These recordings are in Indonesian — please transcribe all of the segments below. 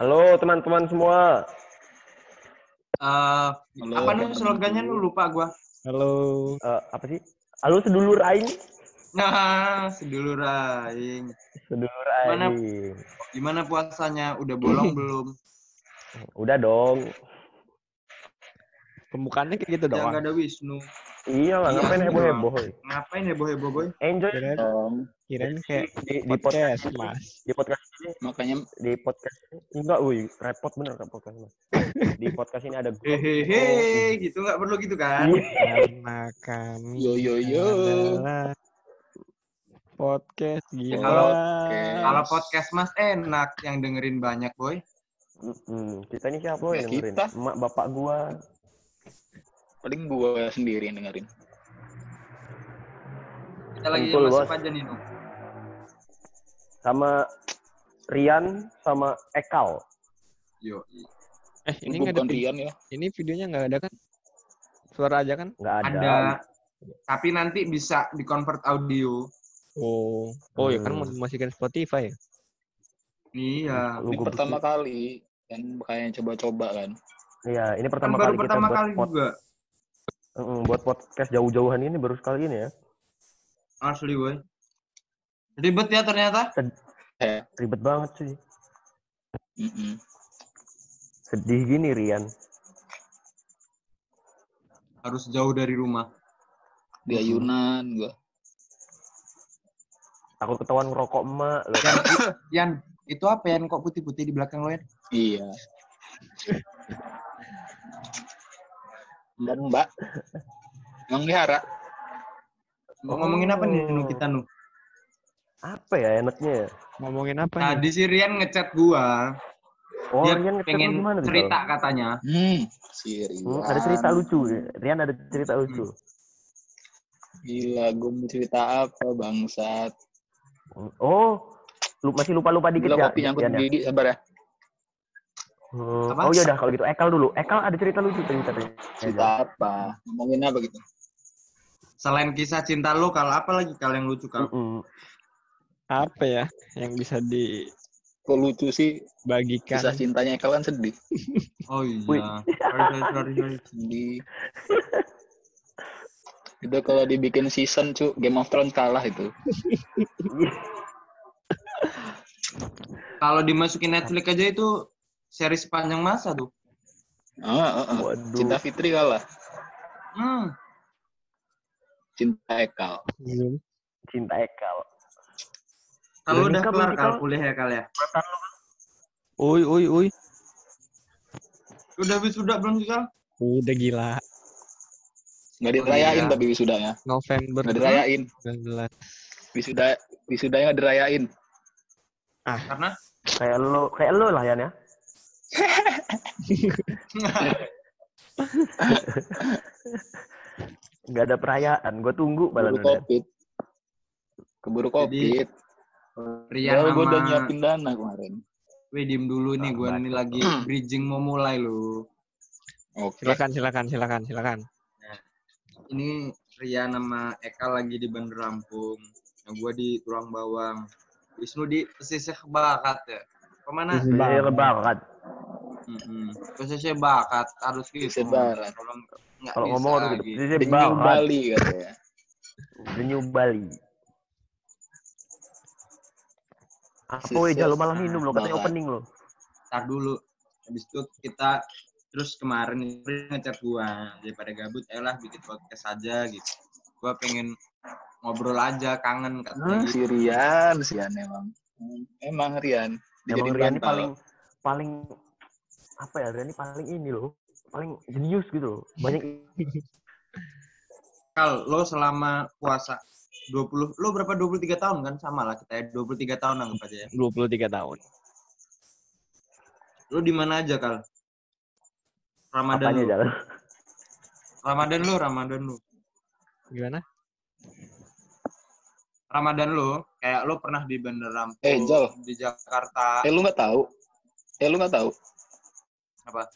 Halo teman-teman semua. Eh, Halo, apa nih slogannya lu lupa gua. Halo. Eh, apa sih? Halo sedulur aing. Nah, sedulur aing. Sedulur Mana? aing. Gimana puasanya? Udah bolong belum? Udah dong. Pembukaannya kayak gitu doang. nggak ada Wisnu. Iya lah, Iya, ngapain heboh-heboh. Ngapain heboh-heboh, boy? Enjoy dong. Kirain kayak di, di podcast podcast, Mas. di podcast ini Makanya di podcast ini enggak woi repot bener kan podcast mas di podcast ini ada grup Hehehe, gitu nggak perlu gitu kan? Karena kami Yo, yo, yo. adalah podcast gila. Kalau- Podcast. Kalau podcast Mas enak yang dengerin banyak, boy. Mm-mm. kita ini siapa Ya, yang dengerin kita. emak bapak gua paling gua sendiri yang dengerin. Kita lagi Betul, masuk aja nih. Sama Rian sama Ekal Yo. Eh, Ini ini nggak ada Rian ya. ini videonya nggak ada kan? Suara aja kan? nggak ada, Ada. Tapi nanti bisa di convert audio. Oh, oh ya kan Hmm. mau dimasukin Spotify ya? Iya. Lu Ini gua pertama bikin- kali kan kayaknya coba-coba kan. iya ini Kan pertama baru kali kita pertama buat kali pod- juga. Mm-mm, buat podcast jauh-jauhan ini baru sekali ini ya Asli, boy. Ribet ya ternyata. Eh, ribet banget sih mm-mm. sedih gini Rian Harus jauh dari rumah. di ayunan gua. takut ketahuan ngerokok emak. Yan, Yan, itu apa Yan kok putih-putih di belakang lo Yan? Iya. Dan Mbak Emang dihara. Mau ngomongin apa nih Nu kita Nu? Apa ya enaknya ya Ngomongin apa nih? Tadi si Rian ngechat gua. oh dia Rian lu pengen gimana cerita Bang? katanya. Hmm, si Rian. Hmm, ada cerita lucu Rian ada cerita lucu Gila, gua mau cerita apa bangsat. oh lu masih lupa lupa dikit Gila ya kopi nyangkut ya? gigi, sabar ya. Hmm, Apa? oh ya udah kalau gitu Ekal dulu Ekal ada cerita lucu cerita Cerita apa? Ngomongin apa gitu? Selain kisah cinta lo, kalau apa lagi kalau yang lucu kal? Mm-mm. Apa ya yang bisa Kok lucu sih dibagikan? kisah cintanya Ekal kan sedih. Oh iya. Sorry, sorry, sorry, sorry. Sedih. itu kalau dibikin season cu Game of Thrones kalah itu. Kalau dimasukin Netflix aja itu seri sepanjang masa tuh. Ah, ah, ah. Waduh. Cinta Fitri kalah. Hmm. Cinta Ekal. Zoom. cinta Ekal Kalau Udah kelar kal kuliah ya kal ya. Uy, uy, uy. Udah wisuda belum sih kal? Udah gila. Nggak dirayain iya. tapi wisudanya. November Nggak dirayain. 19. Wisuda wisudanya nggak dirayain. Karena kayak lo kayak lo lah Yan ya nggak ada perayaan gue tunggu Keburu malah udah. covid. Keburu Jadi, Rian Padahal gue udah sama nyiapin dana kemarin. Weh diem dulu nih, gue nih lagi bridging mau mulai lu. Oke. Silakan, silakan, silakan, silakan. Ini Rian sama Eka lagi di Bandar Lampung. Nah, gue di Tulang Bawang. Wisnu di pesisir bakat ya. Ke mana? Pesisir lebaran Mm-mm. Pesisir bakat harus gitu. Pesisir barat. Kalau ngomong harus gitu. Pesisir barat Bali katanya. The New Bali apa weh lo malah minum lo katanya barat. opening lo Ntar dulu. Habis itu kita terus kemarin Rian ngechat gua daripada gabut elah bikin podcast aja gitu. Gua pengen ngobrol aja kangen katanya. gitu. Si Rian, si Rian emang. Hmm, Emang Rian. emang Dijadiin Rian ini paling paling apa ya Rian ini paling ini loh paling jenius gitu loh banyak Kal, lo selama puasa 20, lo berapa 23 tahun kan? Sama lah kita ya, 23 tahun anggap aja ya. 23 tahun. Lo di mana aja, Kal? Ramadan apanya lo. jalan Ramadan lo, Ramadan lo. Gimana? Ramadan lo, kayak lo pernah di Bandar Lampung, Eh, di Jakarta. Eh lu nggak tahu? Eh lu nggak tahu? Apa?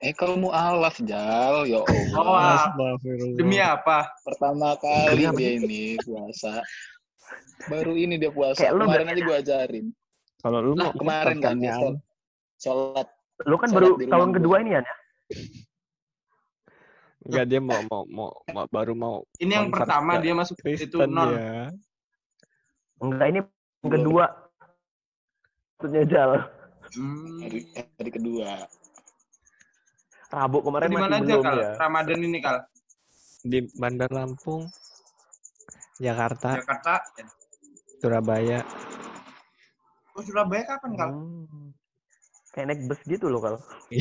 Eh kalau mau alaf Jal, ya Allah. Oh, demi apa? Pertama kali Demi apa dia ini puasa. Baru ini dia puasa. Kayak lu Kemarin aja gua ajarin. Kalau lu mau Kemarin kan besok. Sholat. Lu kan Sholat baru tahun kedua ini ya? Enggak dia mau mau mau, mau baru mau Ini yang pertama dia masuk itu Kristen non. dia. Enggak, ini yang kedua. Maksudnya Jal. Hmm. Hari, hari kedua. Rabu kemarin Di masih mana aja belum kal? ya. Ramadan ini kal? Di Bandar Lampung, Jakarta, Jakarta. Surabaya. Oh Surabaya kapan kal? Hmm. Kayak naik bus gitu loh kalau.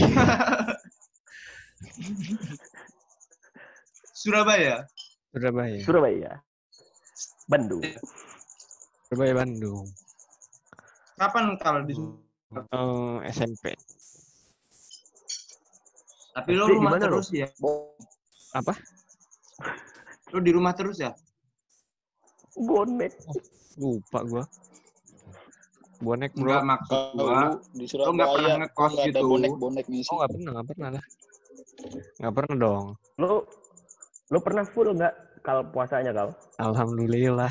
Surabaya. Surabaya. Surabaya. Bandung. Surabaya Bandung. Kapan kal di Eh, SMP. Tapi lo rumah gimana lo? terus ya? Bo- Apa? Lo di rumah terus ya? Bonek. Lupa gua. Bonek bro. Enggak maksud gua. lu di Surabaya nggak pernah ngekos gitu? bonek-bonek nih. Oh nggak pernah, nggak pernah lah. Nggak pernah dong. Lu lu pernah full nggak kalau puasanya kal? Alhamdulillah.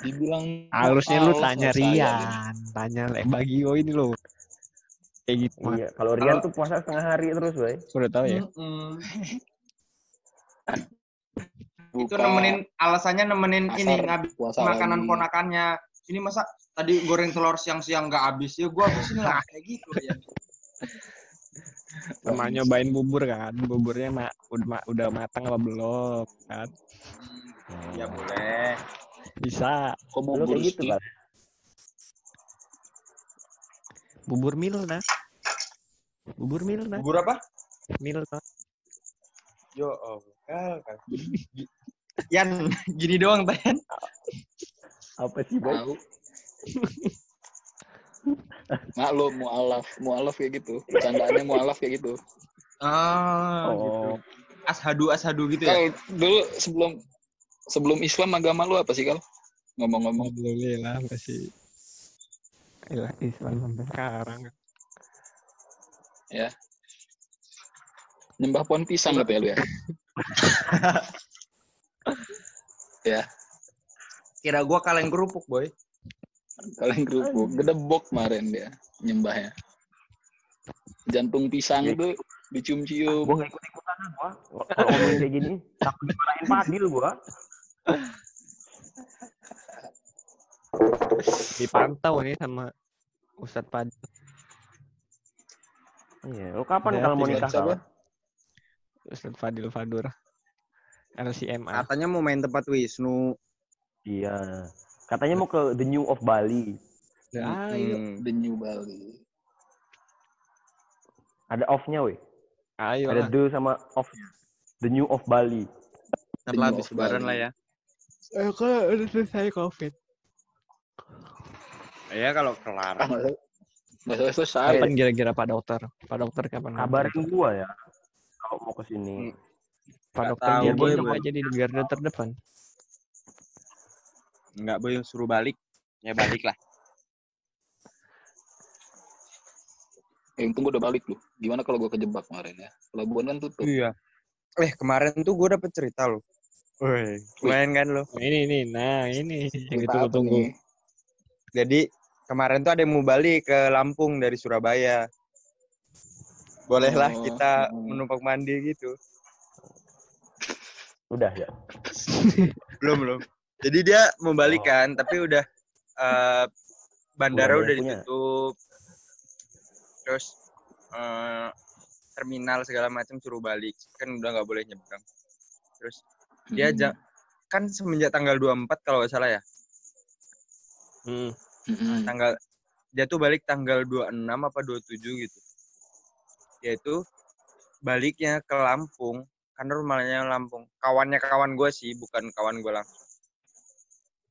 Dibilang Harusnya lu tanya. Rian, tanya Le Bagio ini lo. Kayak gitu. Iya, kalau Rian tuh puasa setengah hari terus, boy. Sudah tahu ya. Itu nemenin alasannya nemenin ini asar, ngabis puasa makanan lagi. ponakannya. Ini masa tadi goreng telur siang-siang nggak habis ya gua habisin lah kayak gitu ya. Sama nyobain bubur kan. Buburnya ma udah, ma- udah matang apa belum kan. Ya boleh. Bisa. Kok bubur gitu, sih? kal. Bubur Milna. Bubur Milna. Bubur apa? Milna. Yo, oh, kal, kal. Yan, gini doang Tan. Apa sih, boy? Tahu. Maklum mualaf, mualaf kayak gitu. Bercandaannya mualaf kayak gitu. Ah, gitu. Oh, Ashadu ashadu gitu ya. Kal, dulu sebelum sebelum Islam agama lu apa sih kal? Ngomong-ngomong. Alhamdulillah masih Ilah, Islam sampai sekarang. Nyembah pohon pisang gitu ya lu ya? ya, Kira gua kaleng kerupuk, boy. kalian kerupuk. Gedebok kemarin dia nyembahnya. Jantung pisang Ya. itu dicium-cium. gua nggak ikut ikutan gua. Kalau ngomongin kayak gini, takut dimarahin Fadil gua. Dipantau nih sama Ustadz Padi. Iya, lu kapan kalau mau nikah kal? Ustadz Fadil Fadur. LCMA. Katanya mau main tempat Wisnu. Iya. Katanya mau ke The New of Bali. Ah, Hmm. Ayo, The New Bali. Ada off-nya, weh. ayo Ada the sama off-nya. The New of Bali. Ntar lah habis lebaran lah ya. Ayo kan udah selesai COVID. Ya kalau kelar. Nggak selesai. Kapan kira-kira Pak Dokter? Pak Dokter kapan? Kabarin gua ya. Kalau mau ke sini. Pak Nggak Dokter boy, gendong boy. aja di garda terdepan. Enggak, boy, suruh balik. Ya balik lah. Eh, untung gue udah balik lu. Gimana kalau gue kejebak kemarin ya? Pelabuhan kan tutup. Iya. Eh, kemarin tuh gue dapet cerita lo. Woi, lumayan kan lo. Nah, ini nih, nah ini yang ditunggu-tunggu. nih? Jadi kemarin tuh ada yang mau balik ke Lampung dari Surabaya. Bolehlah Oh, kita hmm. menumpang mandi gitu. Udah ya. Belum belum. Jadi dia mau balik kan, tapi udah eh, bandara udah punya. ditutup. Terus eh, terminal segala macam suruh balik. Kan udah nggak boleh nyebrang. Terus dia Hmm. kan semenjak tanggal 24 kalau nggak salah ya. Hmm. Mm-mm. tanggal dia tuh balik tanggal 26 apa 27 gitu. Yaitu baliknya ke Lampung, kan rumahnya Lampung. Kawannya kawan gue sih, bukan kawan gue langsung.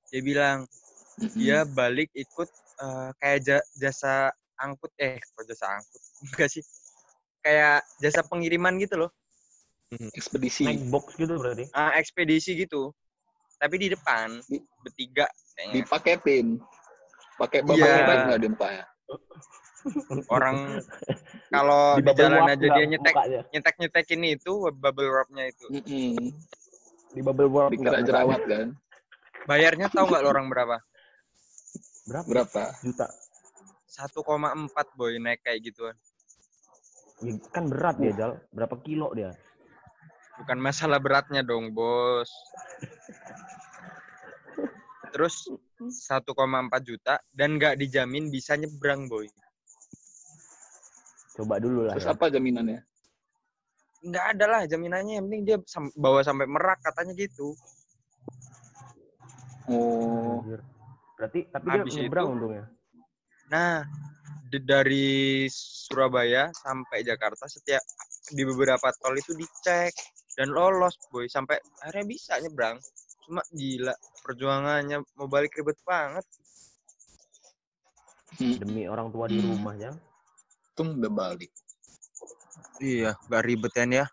Dia bilang Mm-mm. dia balik ikut eh, kayak ja- jasa angkut eh kok jasa angkut enggak sih kayak jasa pengiriman gitu loh ekspedisi. Naik box gitu berarti. ah ekspedisi gitu tapi di depan Di- bertiga kayaknya Dipaketin. Pakai bapak Iya. baik nggak di ya? orang kalau di, bubble jalan aja dia nyetek mukanya? nyetek nyetekin itu bubble wrapnya itu Mm-mm. Di bubble wrap nggak jerawat mukanya? kan? bayarnya tahu nggak lo orang berapa Berapa? Berapa? Juta. 1,4 boy naik kayak gituan. Ya, kan berat dia, Jal. Berapa kilo dia? Bukan masalah beratnya dong, Bos. Terus 1,4 juta dan nggak dijamin bisa nyebrang, boy. Coba dulu lah. Terus ya. apa jaminannya? Nggak ada lah jaminannya. Yang penting dia sam- bawa sampai merak katanya gitu. Oh. Berarti tapi Habis dia nyebrang itu- untungnya. Nah, di- dari Surabaya sampai Jakarta setiap di beberapa tol itu dicek dan lolos, boy. Sampai akhirnya bisa nyebrang. Cuma gila perjuangannya mau balik ribet banget. hmm. Demi orang tua di Hmm. rumah, Jal. untung udah balik. Iya, gak ribet kan ya.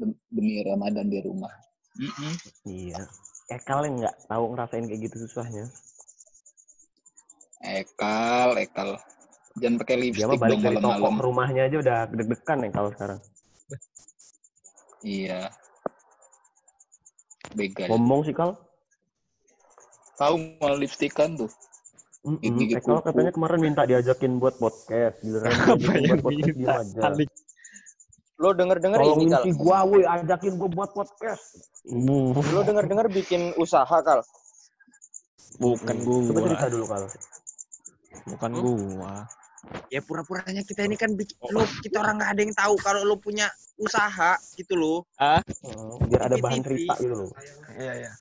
Dem- Demi Ramadan di rumah. Mm-mm. Iya. Eh kalian nggak tahu ngerasain kayak gitu susahnya. Ekal, ekal. Jangan pakai Dia lipstick mah balik dong dari toko ke rumahnya aja udah deg-degan ya kalau sekarang. Iya. Begal. Ngomong sih kal. Tahu mau lipstikan tuh. Mm-mm. Gigi Eh, kalau kuku. katanya kemarin minta diajakin buat podcast, giliran buat podcast diem aja. Lo denger-denger ini, Kal. gua, woi, ajakin gua buat podcast. Bu, Lo denger-denger bikin usaha, Kal. bukan Coba cerita gua. dulu kal. Bukan gua. Ya pura-puranya kita ini kan bikin, lo, kita orang nggak ada yang tahu kalau lo punya usaha gitu loh. Hmm, biar ada bahan cerita gitu loh. Iya, iya.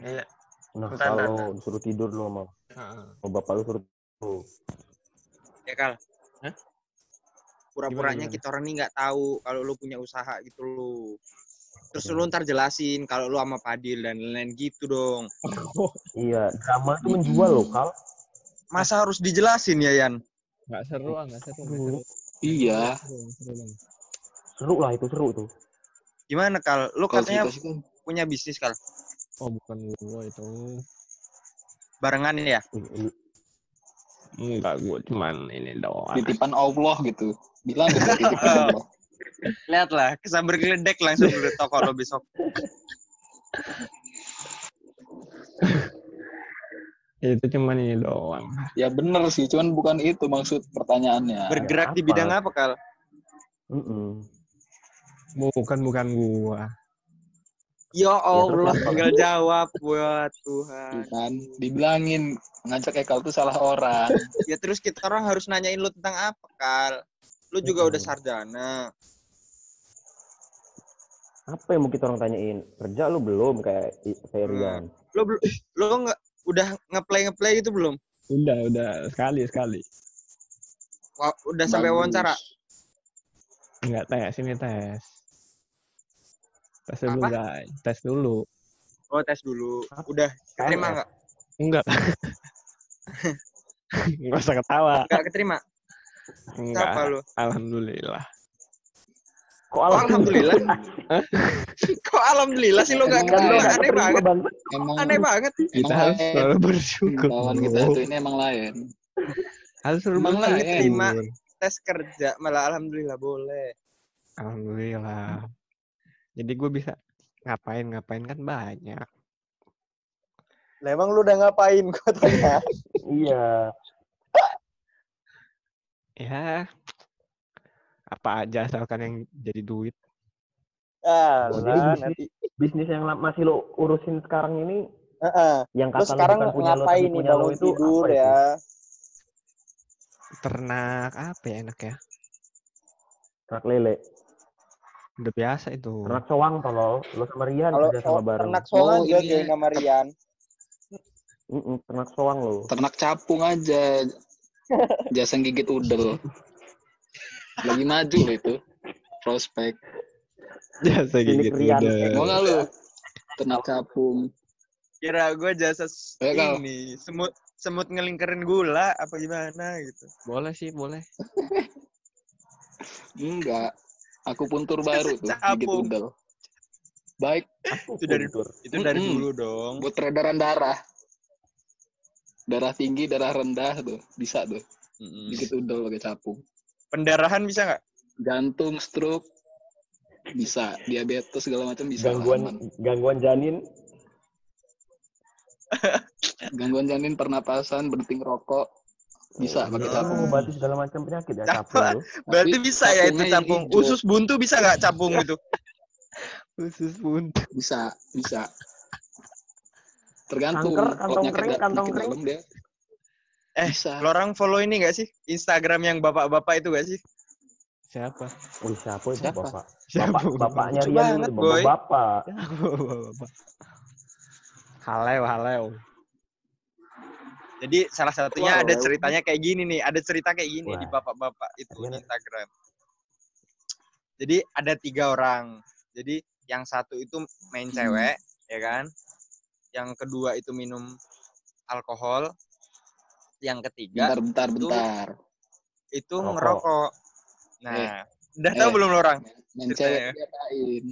Iya. Nah, kalau disuruh tidur lu sama, sama bapak lu suruh tuh. Ya, Kal. Hah? Pura-puranya kita orang ini nggak tahu kalau lo punya usaha gitu lo. Terus lo ntar jelasin kalau lo sama Padil dan lain-lain gitu dong. Iya, drama itu menjual loh, Kal. Masa harus dijelasin ya, Yan? Nggak seru ah, nggak seru. Iya. Seru, seru Bang. Seru lah itu, seru tuh. Gimana, Kal? Lo Kalau katanya kan punya bisnis, Kal? Oh, bukan gua itu. Barengan ya? Enggak, gua cuman ini doang. titipan Allah gitu. Bilang gitu titipan Allah. Lihatlah, kesambar geledek langsung di toko lo besok. Itu cuman ini doang. Ya bener sih, cuman bukan itu maksud pertanyaannya. Bergerak di apa? bidang apa, Kal? Mm-mm. Bukan bukan gua. Ya Allah, terus apa? tinggal jawab buat Tuhan. Tuh kan, dibilangin ngajak Ekal tuh salah orang. Ya terus kita orang harus nanyain lu tentang apa, Kal? Lu juga udah Mm-mm. sarjana. Apa yang mau kita orang tanyain? Kerja lu belum kayak kayak Hmm. Rian. Lu lu nggak udah ngeplay ngeplay gitu belum? Udah, udah sekali sekali. Wah, udah sampai Bagus. wawancara. Enggak tes, ini tes. Tes dulu, Apa? guys. Tes dulu. Oh, tes dulu. Udah keterima PNS? nggak? Enggak. Enggak usah ketawa. Nggak keterima. Enggak. Siapa lu? Alhamdulillah. Kok alhamdulillah. Kok alhamdulillah sih Emang keterima? nggak Aneh banget. Bang. Emang Aneh banget. Kita harus selalu bersyukur. lawan kita tuh ini emang lain. Harus selalu Emang. Terima. Tes kerja malah alhamdulillah boleh. Alhamdulillah. Jadi gue bisa ngapain-ngapain kan banyak. Lah emang lu udah ngapain gua tanya? Iya. Ya, apa aja asalkan yang jadi duit. Ah, Oh, jadi bisnis, bisnis yang masih lo urusin sekarang ini yang Lu kata lo sekarang bukan punya lo ngapain tapi nih punya lo bangun itu tidur apa itu? ya? Ternak apa ya enak ya? Ternak lele. Udah biasa itu. Ternak soang tolol. Lo sama Rian Kalau kerja sama bareng. ternak soal Oh, aja iya. kayak nama Rian. Mm-mm, ternak soang lo. Ternak capung aja. Jasa gigit udel. Lagi maju loh itu. Prospek. Gitu. Rian. udah. Mau nggak lu? Ternak capung. Kira gue jasa Eh, ini semut semut ngelingkerin gula apa gimana gitu. Boleh sih, boleh. Enggak. Aku puntur baru tuh. Gigit Capung. udel. Baik Itu dari Puntur. itu dari Mm-mm. dulu dong. buat peredaran darah. Darah tinggi, darah rendah tuh. Bisa tuh. Mm-mm. Gigit udel pakai capung. Pendarahan bisa nggak? Jantung, stroke. Bisa. Diabetes segala macam bisa. Gangguan aman. gangguan janin Gangguan janin pernapasan, berhenti ngerokok. Bisa pakai Bisa capung. mengobati segala macam penyakit ya Capung. capung. Berarti Tapi bisa ya itu capung. hijau. Usus buntu bisa nggak capung itu? Khusus pun. Bisa, bisa. Tergantung. Kanker, kantong kering, kantong kering. dalam dia. Eh, bisa. Lo orang follow ini nggak sih? Instagram yang bapak-bapak itu gak sih? Siapa? Wih, siapa itu Siapa? bapak? Siapa? Bapak, bapaknya Lucu Rian banget, Boy. bapak. Bapak. Haleo, haleo. Jadi salah satunya Wow. ada ceritanya kayak gini nih. Ada cerita kayak gini Wah. di bapak-bapak itu di? Instagram. Jadi ada tiga orang. Jadi yang satu itu main Hmm. cewek, ya kan? Yang kedua itu minum alkohol. Yang ketiga Bentar, bentar, itu- bentar. itu Rokok. ngerokok. Nah, udah eh. tahu belum lo orang? Main cewek diapain?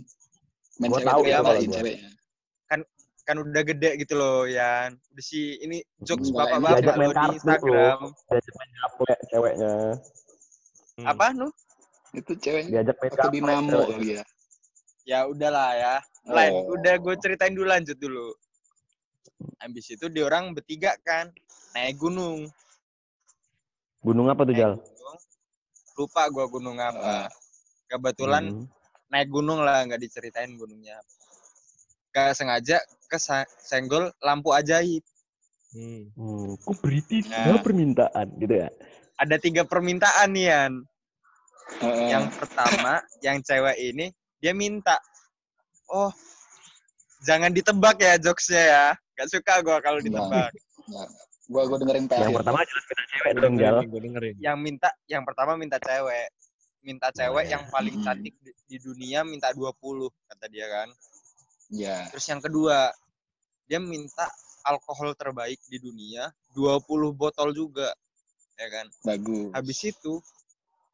Main Gua cewek tahu tuh ya, gua. ceweknya? Kan udah gede gitu loh, Yan. Udah sih ini jokes Enggak, bapak-bapak diajak main lo di kartu, Instagram. Diajak main capek ceweknya. Hmm. Apa nu? Itu ceweknya Diajak main atau capek dinamo ya? Ya udahlah ya. Lain, Oh. udah gue ceritain dulu lanjut dulu. Habis itu di orang bertiga kan naik gunung. Gunung apa tuh, Naik Jal? gunung. Lupa gua gunung apa. Ah. Kebetulan Hmm. naik gunung lah nggak diceritain gunungnya. apa. Gak sengaja kesenggol lampu ajaib. Hmm. Hmm, kok beri tiga Nah. permintaan gitu ya? Ada tiga permintaan nih Yan. Heeh. Yang pertama, yang cewek ini dia minta, oh jangan ditebak ya jokesnya ya. Gak suka gua kalau ditebak. gua gua dengerin terakhir. Yang pertama jelas kita cewek Gue dong, Jal. dengerin, gue dengerin. yang minta yang pertama minta cewek minta cewek ya. yang paling cantik di, di dunia minta 20 kata dia kan Ya. terus yang kedua dia minta alkohol terbaik di dunia 20 botol juga ya kan Bagus. habis itu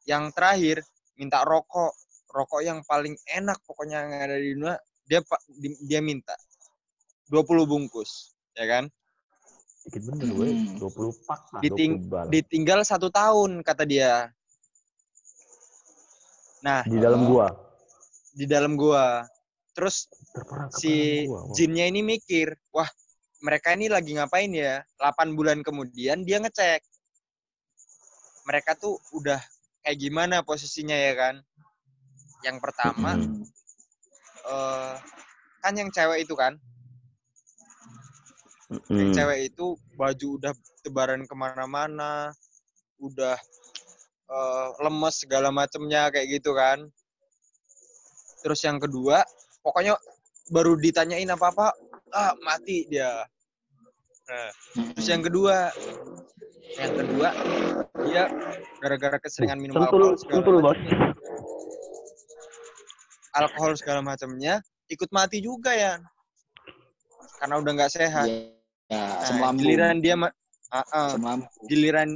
yang terakhir minta rokok rokok yang paling enak pokoknya yang ada di dunia dia dia minta 20 bungkus ya kan Dikit bener, gue. Hmm. 20 pak lah, Diting- 20 bal. ditinggal satu tahun kata dia nah Di dalam gua. di dalam gua terus Terperangkap si gua. Jinnya ini mikir, wah mereka ini lagi ngapain ya? 8 bulan kemudian dia ngecek. Mereka tuh udah kayak gimana posisinya ya kan? Yang pertama, Hmm. eh, kan yang cewek itu kan, Hmm. cewek itu baju udah tebaran ke mana-mana, udah eh, lemes segala macemnya kayak gitu kan. Terus yang kedua, pokoknya baru ditanyain apa-apa, ah mati dia. Nah, terus yang kedua, yang kedua dia gara-gara keseringan minum Sentul, alkohol segala sentul, Bos. macemnya, alkohol segala macamnya ikut mati juga ya, karena udah nggak sehat. Ya, ya Nah, lambung. giliran dia ma-. Asam lambung. giliran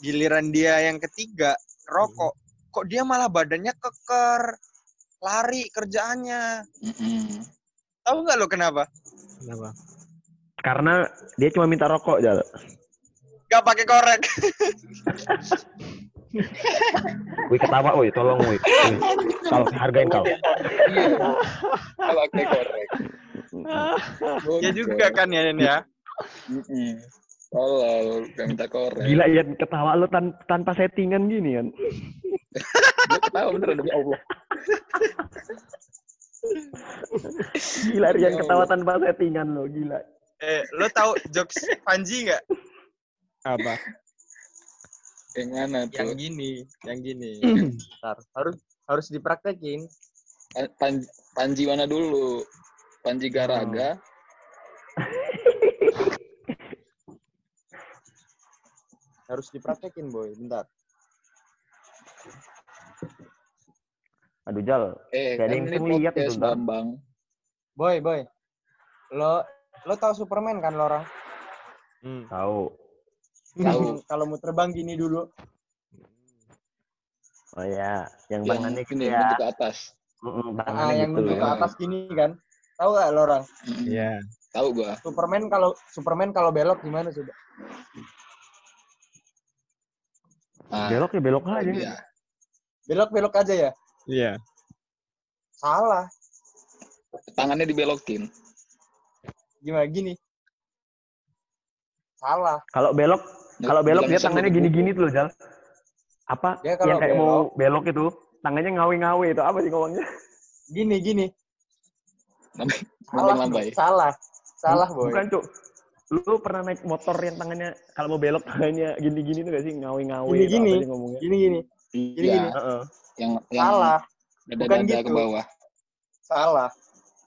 giliran dia yang ketiga rokok kok dia malah badannya keker lari kerjaannya Mm-mm. tahu nggak lo kenapa Kenapa? Karena dia cuma minta rokok, Jal. nggak pakai korek Wih ketawa, woi, tolong, woi. Wih, Kal, hargain kau. Kalau pakai korek. ya juga kan ya Nen, ya. Tolol, gak minta korek. Gila ya ketawa lu tan- tanpa settingan gini kan. Gue ketawa beneran demi Allah. Gila Rian Ya ketawa tanpa settingan lo, gila. eh lo tahu jokes Panji nggak Apa? Yang mana yang tuh? gini yang gini Ntar, harus harus dipraktekin Pan- Pan- Panji mana dulu? Panji Garaga. Harus dipraktekin boy bentar Aduh Jal, Eh, kan yang ini lihat itu, Bang. Bambang. boy boy lo lo tahu Superman kan lo orang Hmm. tahu. Tahu. kalau mau terbang gini dulu Oh ya, yang Yang tangannya gitu ini ya. bentuk ke atas. Mm-mm, ah, tangannya yang gitu. nunjuk ke ya. atas gini kan tahu nggak lo orang. Iya. Tahu gua. Superman kalau Superman kalau belok gimana coba? Ah, Belok ya belok aja. iya. Belok belok aja ya? Iya. Salah. Tangannya dibelokin. Gimana gini? Salah. Kalau belok, kalau belok dia tangannya gini-gini tuh loh, Jal. Apa Dia kalau yang kayak mau belok- belok itu, tangannya ngawe-ngawe itu apa sih ngomongnya? Gini gini. Salah. lambai. Salah. Salah, boy. Bukan, Cuk. Lu pernah naik motor yang tangannya kalau mau belok tangannya gini-gini tuh gak sih Gini-gini. apa sih ngomongnya? Gini gini. Iya, Heeh. yang yang Salah. dada-dada Bukan ke gitu. bawah. Salah.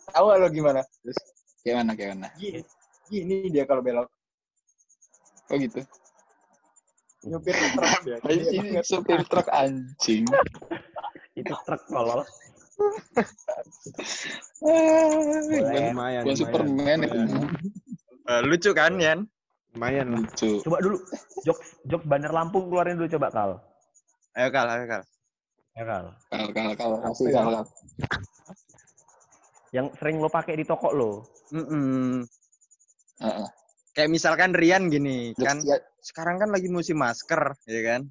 Tahu gak lo gimana? Kayak mana, kayak mana? Gini. Gini dia kalau belok. Oh gitu. Nyupir truk Gini sih banget. supir truk anjing. Itu truk kolol. Boleh. Lumayan, Bukan Superman itu. Eh, lucu kan, Yan? Lumayan lah. Lucu. Coba dulu jokes jokes Bandar Lampung keluarin dulu coba Kal. Ayo, Kal, ayo, Kal. Ya Kal. Kal kal kal kasih kal kal. Yang sering lo pakai di toko lo. Mm-mm. Heeh. Kayak misalkan Rian gini, kan ya. sekarang kan lagi musim masker, ya kan?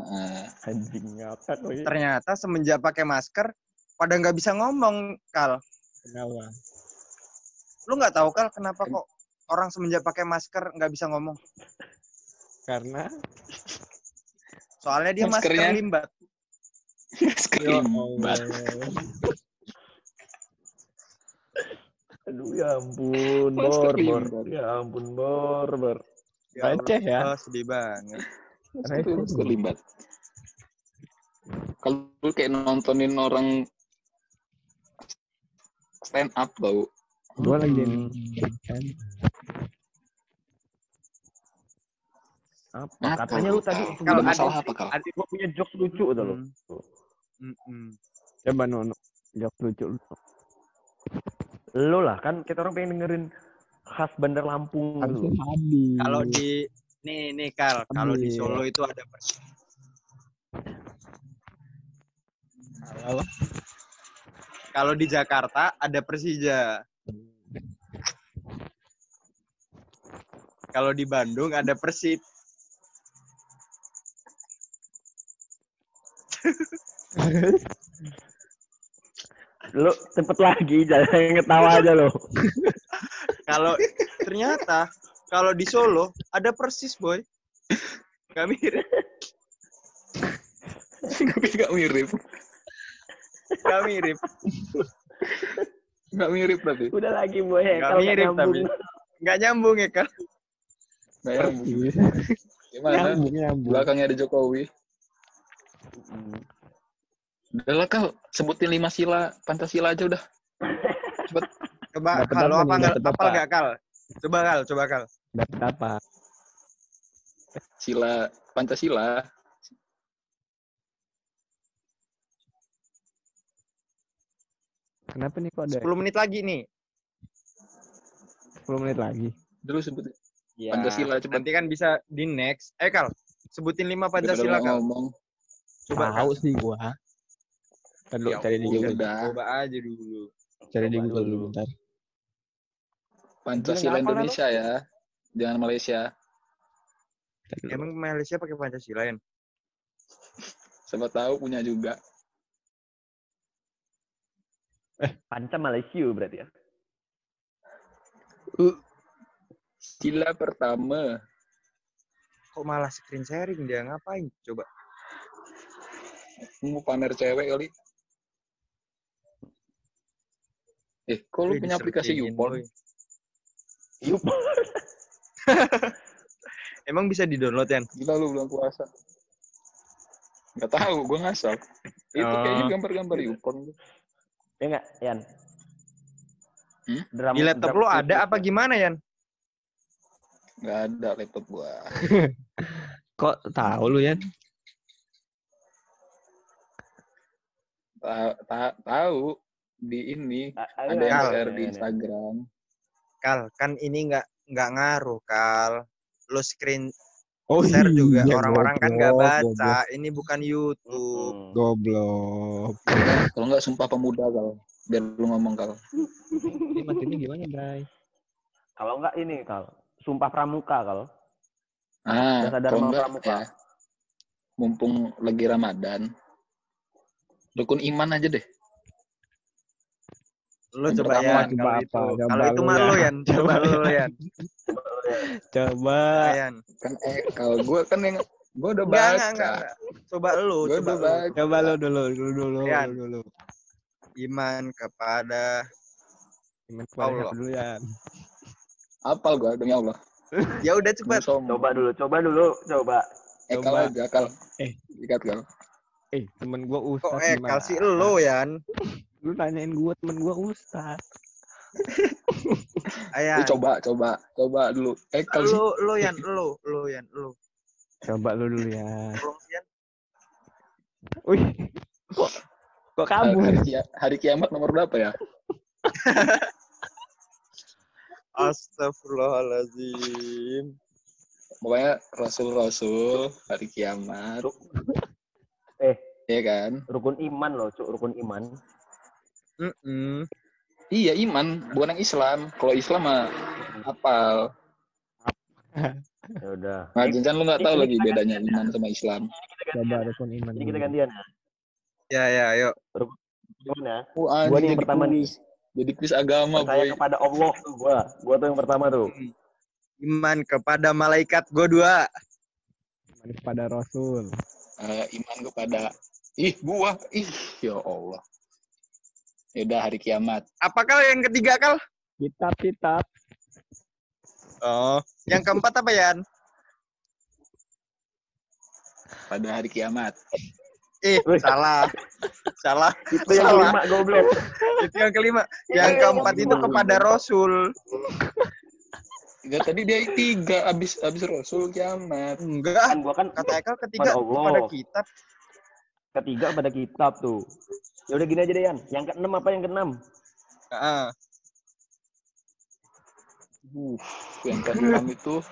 Heeh. Anjing ngakak lo. Ternyata semenjak pakai masker, pada nggak bisa ngomong, Kal. Kenapa? Lu nggak tahu, Kal, kenapa kok orang semenjak pakai masker nggak bisa ngomong? Karena Soalnya dia masker Maskernya- limbat. Kerimbat. Aduh ya ampun, Masker bor, bor. limbat. Ya ampun, bor, bor. receh ya. Oh, sedih banget. Terlibat. Kalau lu kayak nontonin orang stand up tau. Gue lagi Hmm. Apa? Apa Katanya lu tadi Kal? Kalau Ada masalah apa kal? Adik gua punya jokes lucu tuh lo. Hmm. Mm-mm. Coba Nono. Jok lucu lu. Lo lah kan kita orang pengen dengerin khas Bandar Lampung. Kalau di nih nih Kal, kalau di. Solo itu ada pers- Halo. kalau di Jakarta ada Persija. Kalau di Bandung ada Persib. Lo cepet lagi, jangan ngetawa aja lo. Kalau ternyata kalau di Solo ada Persis, boy. Gak mirip, Tapi gak mirip. gak mirip. Gak mirip tapi. Udah lagi boy, Gak kalau nggak mirip tapi. nyambung. Gak nyambung ya, Kal. Gak nyambung. Gimana? Nyambung, nyambung. Belakangnya ada Jokowi. Udah lah kal, sebutin lima sila Pancasila aja udah. Coba Dapet kalau apa nggak apa nggak Kal? Coba Kal, coba Kal. Dapat apa? Sila Pancasila. Kenapa nih kok ada 10 menit lagi nih. 10 menit lagi? Dulu sebutin. Ya, Pancasila cepet. Nanti kan bisa di next. Eh Kal, sebutin 5 Daripada Pancasila Kal. ngomong. Coba Tahu sih gua. Ntar dulu Ya cari di Google. udah. Coba aja dulu. Cari di Google dulu. bentar. Pancasila Indonesia ya. Jangan Malaysia. Emang Malaysia pakai Pancasila ya? Siapa tahu punya juga. Panca Malaysia berarti ya. Sila pertama. Kok malah screen sharing dia ngapain? Coba. Mau pamer cewek kali. Eh, kok lu punya aplikasi YouPorn? Yup. Emang bisa di-download ya? Gila lu belum puasa. Gak tahu, gue ngasal. Itu Oh. kayaknya gambar-gambar YouPorn. Ya enggak, Yan? Hmm? Drum, Di laptop drum lu ada apa gimana Yan? Gak ada laptop gua. Kok tahu lu ya? Ta- ta- tahu di ini A- ada yang share di. Instagram. Kal, kan ini nggak nggak ngaruh Kal. Lu screen Oh share juga iya, orang-orang kan nggak goblok, baca. Ini bukan YouTube. Goblok. Kalau nggak sumpah pemuda kal. Biar lu ngomong kal. Ini maksudnya gimana, Bray? Kalau enggak ini, Kal. Sumpah Pramuka, Kal. Ah, kalau nggak Pramuka. ya. Mumpung lagi Ramadan. Rukun iman aja deh. Lu Yang coba ya coba kalau apa? itu. Coba Kalau itu lu, mah Yan. lu Yan. Coba lu Yan. Coba. Kan eh kalau gue kan yang gue udah baca. enggak, enggak, enggak. Coba lu, Gue coba lu. baca. Coba lo dulu, dulu, dulu, Rian. dulu. Iman kepada Iman kepada Allah. dulu ya? Apal gue demi Allah. Ya udah cepat. Coba dulu, coba dulu, coba. Ekal Coba. aja, akal. Eh. Ikat kal. Eh, temen gua Kok ustad eh gimana? kasih lu Yan. Lu tanyain gua temen gua ustad. Ayan. Eh, coba, coba, coba dulu. Ekal sih. Lu lu Yan, lu, lu Yan, lu. Coba lu dulu ya. Wih. Kok kok kabur? Hari, kia- hari kiamat nomor berapa ya? Astagfirullahalazim. Pokoknya Rasul-Rasul hari kiamat. Iya kan? Rukun iman loh, cuk, rukun iman. Mm-mm. Iya iman, bukan yang Islam. Kalau Islam mah apal. Ya udah. Nah, Jincan lu nggak tahu Ini lagi bedanya iman sama Islam. Coba rukun iman. Jadi kita gantian ya. Ya ya, ayo. Gimana? Oh, Gua yang pertama nih. Jadi kuis agama, Percaya boy. kepada Allah tuh gua. Gua tuh yang pertama tuh. Iman kepada malaikat gua dua. Iman kepada Rasul. Eh, iman kepada ih gua ih ya Allah. Ya udah hari kiamat. Apakah yang ketiga kal? Kitab-kitab. Oh, yang keempat apa Yan? Pada hari kiamat. Eh, salah. salah. Itu yang Salah. kelima goblok. Itu yang kelima. Yang keempat itu kepada Rasul. Enggak tadi dia tiga abis abis Rasul kiamat. Enggak. Kan gua kan Kata Eka ketiga Kepada Allah. kepada kitab. Ketiga pada kitab tuh. Ya udah gini aja deh Yan. Yang keenam apa yang keenam? Heeh. Uh, yang keenam itu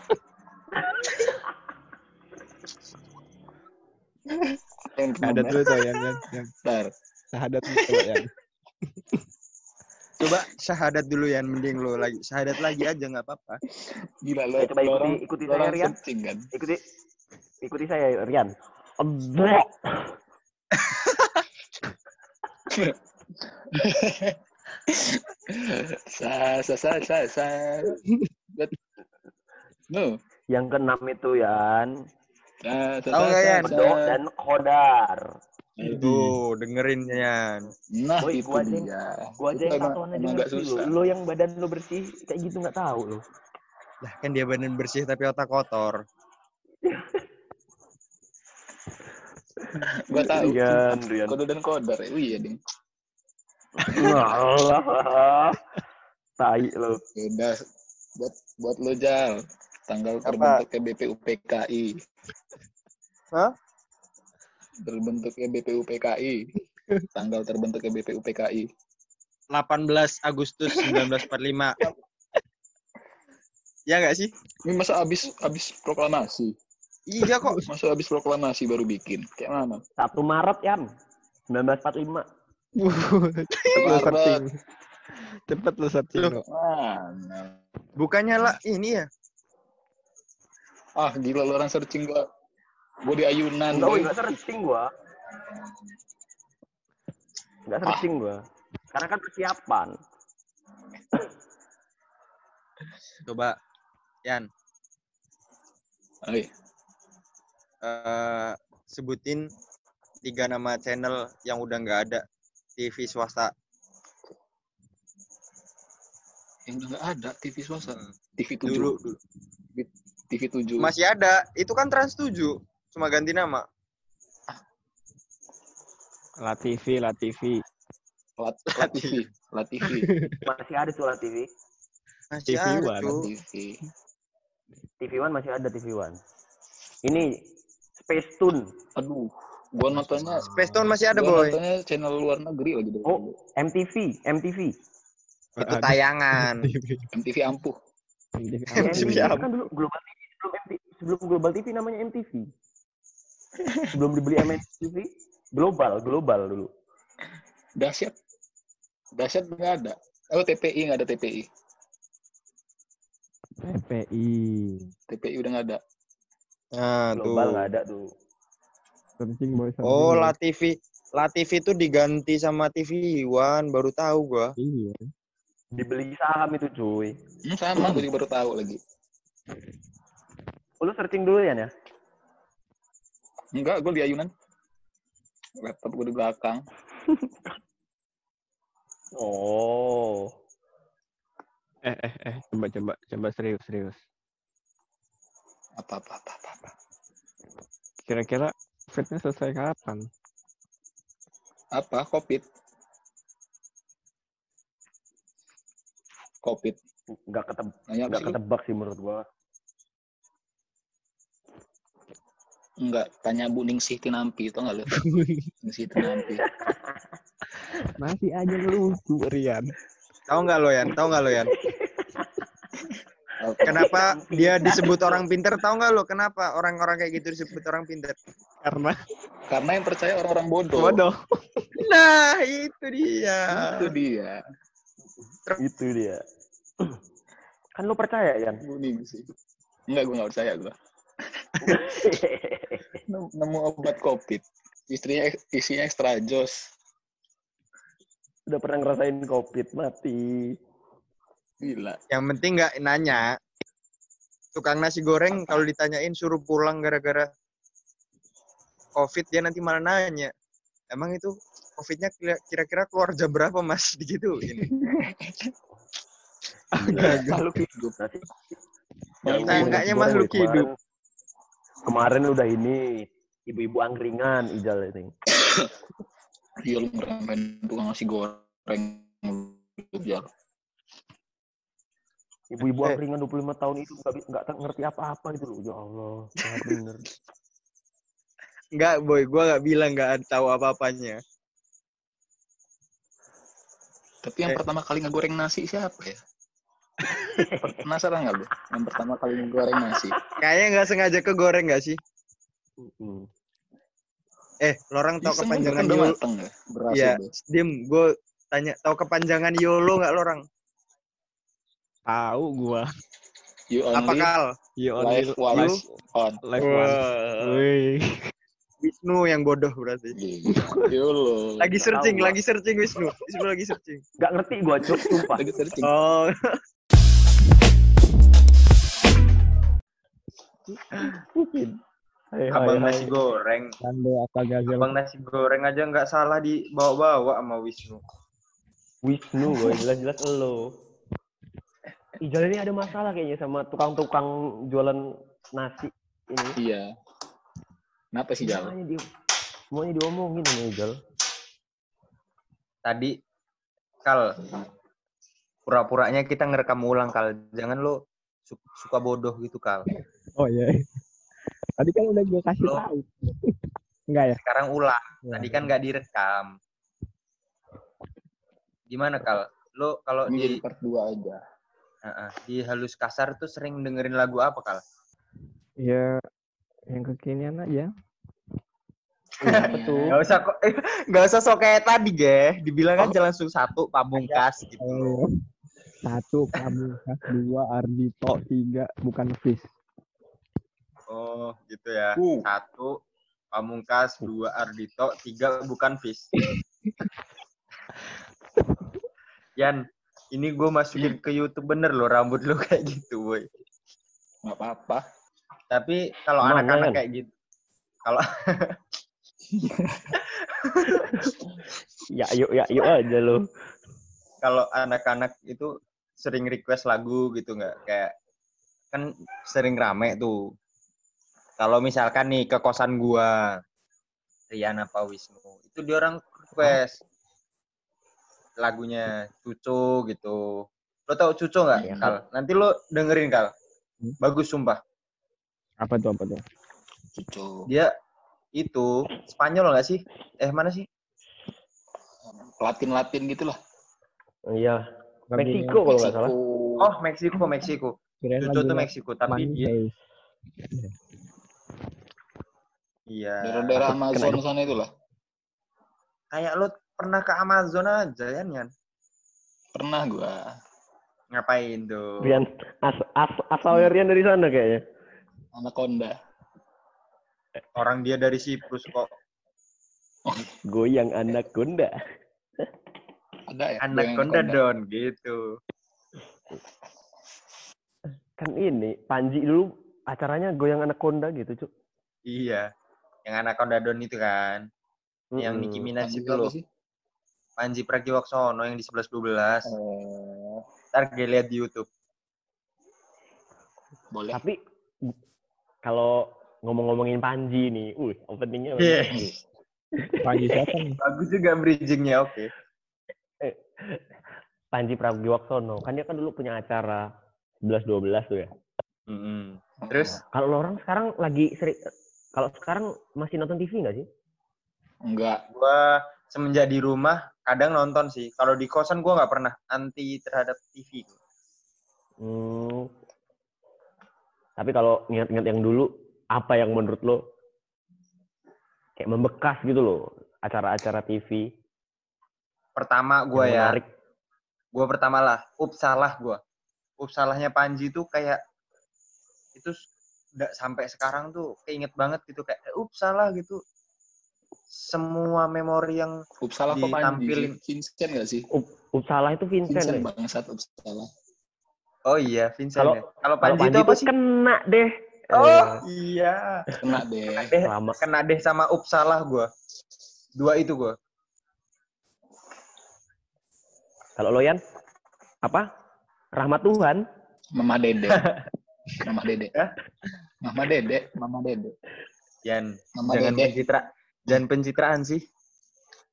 yang Ada keenam dulu tuh yang yang, yang Bentar. sahadat dulu coba yang. Coba syahadat dulu Yan, mending lu lagi. Syahadat lagi aja nggak apa-apa. Gila lo, Ya, coba lo ikuti- orang, ikuti lo saya, Rian. kan. Ikuti ikuti saya Rian. Allah. Sa sa sa sa sa. But- No. Yang keenam itu Yan. Sa, sa, Tahu nggak, sa, Yan? Bedok dan kodar. Tuh, dengerin Yan. Nah, Boy, itu gua aja dia. Gua aja Itu yang ngerti lo. susah. Lo yang badan lo bersih kayak gitu nggak tahu lo. Lah kan dia badan bersih tapi otak kotor. Gua tahu. Rian, Rian. Kode dan kodar. Oh, iya, ding. Allah. Tai lo. Udah buat buat lo Jal. Tanggal Apa? terbentuknya BPUPKI. Hah? Terbentuknya BPUPKI. Tanggal terbentuknya BPUPKI. 18 Agustus 1945. ya nggak sih? Ini masa abis abis proklamasi? Iya kok. Masa abis proklamasi baru bikin? Kayak mana? 1 Maret Yan. 1945. Cepet lu Maret. searching. Cepet lu searching Loh. lo. Mana? Bukannya lah ini ya? Ah gila lo orang searching gua. Gua di ayunan. Enggak, enggak searching gua. Enggak searching gua. Karena kan persiapan. Coba Yan, Oi, eh, sebutin tiga nama channel yang udah nggak ada TV swasta. yang udah nggak ada TV swasta. Hmm. TV 7. Dulu, dulu. TV 7. masih ada. Itu kan Trans 7. Cuma ganti nama. La TV, La TV. Lat, Lat TV. Lat TV. Masih ada tuh lah TV. Masih TV ada, One. Cuk. TV. TV One masih ada TV One. Ini Space Tune. Aduh, gua nontonnya Space Tune masih ada, gua boy. nontonnya channel luar negeri lagi dulu. Oh, MTV, MTV. Itu tayangan. MTV ampuh. TV. MTV apa? kan dulu Global TV sebelum MTV, sebelum Global TV namanya MTV. Sebelum dibeli MTV, Global, Global dulu. Dahsyat. Dahsyat nggak ada. Oh, TPI nggak ada TPI. TPI. TPI udah nggak ada. Nah, Global nggak ada tuh. Searching boy. searching, Oh, boy. La TV. La TV itu diganti sama TV One, baru tahu gua. Iya. Dibeli saham itu cuy. Hmm, sama, gue juga baru tahu lagi. Lu searching dulu ya, ya? Enggak, gue di ayunan. Laptop gue di belakang. Oh. Eh, eh, eh. Coba, coba, coba serius, serius. Apa, apa, apa, apa. apa. Kira-kira fitnya selesai kapan? Apa? Covid. Covid. Nggak keteb Nanya apa nggak ketebak sih menurut gua. Enggak, tanya Bu Ningsih Tinampi, tau nggak lu? Ningsih Tinampi. Masih aja lucu, Rian. Tahu nggak lo Yan? Tahu nggak lo Yan? Apa? Kenapa dia disebut orang pinter? Tahu nggak lo kenapa orang-orang kayak gitu disebut orang pinter? Karena Karena yang percaya orang-orang bodoh. bodoh. Nah, itu dia. Itu dia. Itu dia. kan lu percaya, Yan? Enggak, gue nggak percaya gue. Nemu obat Covid. Istrinya isinya ekstra jos. Udah pernah ngerasain covid mati. Gila. Yang penting nggak nanya. Tukang nasi goreng kalau ditanyain suruh pulang gara-gara COVID dia nanti malah nanya. Emang itu COVID-nya kira- kira-kira keluar jam berapa mas? Gitu. Ini. Makhluk hidup enggaknya makhluk kemarin- hidup. Kemarin udah ini ibu-ibu angkringan Ijal ini. Iya lu ngeremen tukang nasi goreng. Ya. Ibu-ibu Eh. angkringan 25 tahun itu nggak ngerti apa-apa gitu loh. Ya Allah, sangat bener. Enggak boy, gua nggak bilang nggak tahu apa-apanya. Tapi yang Eh. pertama kali ngegoreng nasi siapa ya? Penasaran nggak lu? Yang pertama kali ngegoreng nasi. Kayaknya nggak sengaja kegoreng nggak sih? Mm-mm. Eh, lo orang tahu kepanjangan YOLO? mateng ya? Iya. itu. Diem, gue tanya tahu kepanjangan YOLO nggak lo orang? Tahu gua. You Apa only kal? You only live once on. live one. Wah, Wih. Wisnu yang bodoh berarti. YOLO. Lagi searching, lagi searching Wisnu. Wisnu lagi searching. Nggak ngerti gua, Cuk, sumpah. Lagi searching. Oh, Mungkin. Hai, hai, abang hai. nasi goreng. Kando apa gazel. Abang nasi goreng aja nggak salah dibawa-bawa sama Wisnu. Wisnu, boy. Jelas-jelas elo. Ijal ini ada masalah kayaknya sama tukang-tukang jualan nasi ini. Iya. Kenapa sih Jal? Semuanya, di, semuanya diomongin sama Ijal. Tadi kal pura-puranya kita ngerekam ulang kal. Jangan lo su- suka bodoh gitu kal. Oh iya. Tadi kan udah gua kasih Lo- tahu. Enggak ya? Sekarang ulang. Tadi kan nggak direkam. Gimana kal? Lo kalau di part 2 aja. Di halus kasar tuh sering dengerin lagu apa kal? Ya yang kekinian aja. Apa tuh? Gak usah kok, gak usah sok kayak tadi ge. Dibilang aja langsung satu pamungkas gitu. Oh. Satu Pamungkas, dua Ardito, tiga bukan Fish. Oh gitu ya. Uh. Satu pamungkas, dua Ardito, tiga bukan Fish. Yan, ini gue masukin ke YouTube bener loh rambut lo kayak gitu, boy. Nggak apa-apa. Tapi kalau anak-anak kayak gitu, kalau Ya yuk ya yuk aja lo. kalau anak-anak itu sering request lagu gitu nggak kayak kan sering rame tuh kalau misalkan nih ke kosan gua Rian apa Wisnu itu dia orang request lagunya Cuco gitu lo tau Cuco nggak Iya. kal nanti lo dengerin kal bagus sumpah Apa tuh apa tuh? Cucu. dia itu Spanyol nggak sih eh mana sih Latin-Latin gitu lah. Iya. Lagunya- Meksiko kalau nggak salah. oh Meksiko Meksiko Kirain Cuco tuh Meksiko tapi dia Heist. iya Daerah-daerah Amazon sana itu lah. kayak lo pernah ke Amazon aja ya Yan Pernah gua. ngapain tuh Rian as, as, asalnya Rian dari sana kayaknya. Anaconda. orang dia dari Siprus kok Goyang anak gonda. Ada ya? konda anaconda. don gitu Kan ini Panji dulu acaranya goyang anaconda gitu, Cuk. Iya. Yang anak Don itu kan. Yang Nicki. Minaj itu loh. sih? Panji Pragiwaksono yang di 11-12. Oh, Ntar gue lihat di Youtube. boleh. Tapi kalau ngomong-ngomongin Panji nih, uh, openingnya bagus. Panji siapa nih? Bagus juga bridgingnya, oke. Panji Pragiwaksono, kan dia kan dulu punya acara 11-12 tuh ya. Mm-mm. Terus Kalau lo orang sekarang lagi sering, kalau sekarang masih nonton TV nggak sih? enggak gua semenjak di rumah kadang nonton sih. Kalau di kosan gua nggak pernah anti terhadap TV. Hmm. Tapi kalau ingat-ingat yang dulu, apa yang menurut lo kayak membekas gitu loh acara-acara TV Pertama yang ya, menarik? gua pertama lah, up salah gua. Up salahnya Panji tuh kayak itu udah sampai sekarang tuh keinget banget gitu kayak up salah gitu. Semua memori yang Upsala Ditampilin. Vincent nggak sih Up, up salah itu Vincent. Vincent ya? bangsat Upsala Oh iya, Vincent Kalau- ya. Kalau Panji, Panji itu apa sih? kena deh. Oh Eh, iya. kena deh Deh, selama kena deh sama up salah gua. Dua itu gua. kalau lo Yan apa? Rahmat Tuhan. Mama Dede Mama Dede? Mama Dede Mama Dede Yan, Mama jangan Dede pencitra, jangan pencitraan sih.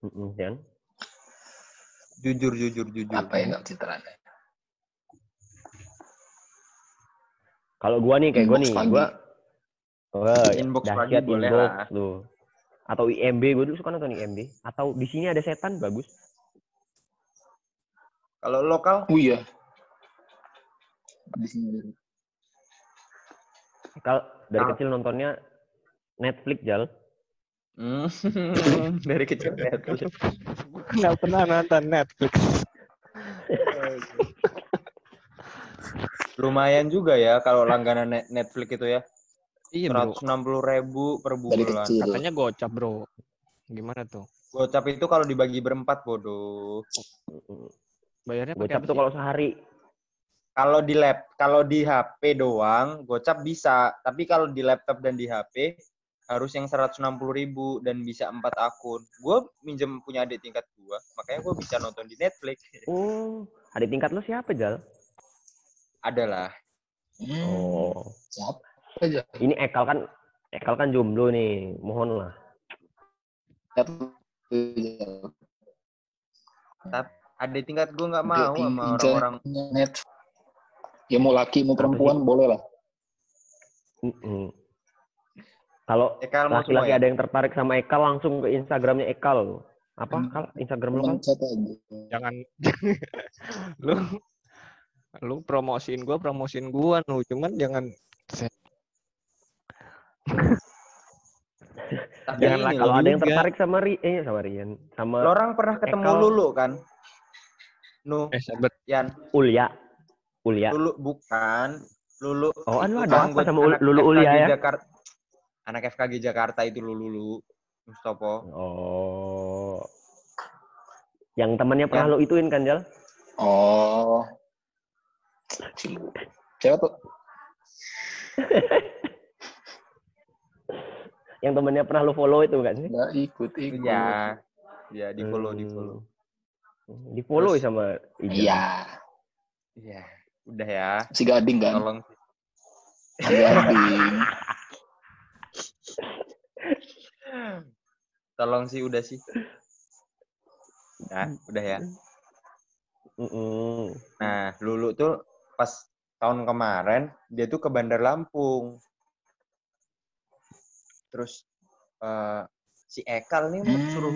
Mm-mm, Yan. Jujur, jujur, jujur. apa ya nggak citranya Kalau gua nih kayak gua nih, pagi. gua Wah, Inbox pagi boleh inbox lah. tuh. Atau IMB, gua dulu suka nonton IMB. Atau di sini ada setan bagus. Kalau lokal, oh iya di sini Kalau dari kecil nontonnya Netflix jal. Hmm, dari kecil Netflix. Nggak pernah nonton Netflix. Lumayan juga ya kalau langganan Net- Netflix itu ya. Iya bro. 160 ribu per bulan. Katanya gocap bro. Gimana tuh? Gocap itu kalau dibagi berempat bodoh. Bayarnya pakai Gocap apa tuh kalau sehari. Kalau di lab, kalau di HP doang, gocap bisa. Tapi kalau di laptop dan di HP harus yang 160 ribu dan bisa empat akun. Gue minjem punya adik tingkat gua, makanya gue bisa nonton di Netflix. Oh, adik tingkat lo siapa jal? Adalah. Hmm, Oh, siapa aja ini Ekal kan, Ekal kan jomblo nih. Mohon lah. siapa Adik tingkat gue nggak mau sama orang-orang. internet. ya mau laki mau perempuan boleh lah Mm-mm. Kalau laki-laki ya? ada yang tertarik sama Ekal langsung ke Instagramnya Ekal. Apa? Hmm. Kal? Instagram lo kan? Jangan lu lu promosiin gua, promosiin gua nu, cuman jangan Tapi Jangan ini laki- loh, Kalau ada yang tertarik sama Ri, eh sama Rian, sama lo orang pernah ketemu Ekal. Lulu kan? Nu, eh sabar. Yan, Ulya. Ulya. Lulu bukan. Lulu. Oh, anu ada apa sama Lulu Ulya ya? Jakarta. Anak FKG Jakarta itu Lulu Lulu. Mustopo. Oh. Yang temannya pernah Yan. lo ituin kan, Jal? oh siapa tuh Yang temannya pernah lo follow itu kan sih? nggak ikut ikut Iya. Ya, di follow, di Hmm. follow. Di follow Terus- sama Ijal. iya Iya. Udah ya. si gading kan Tolong. si gading Tolong sih udah sih. Udah, udah ya. Nah, Lulu tuh pas tahun kemarin dia tuh ke Bandar Lampung. Terus eh, si Ekal nih Hmm. suruh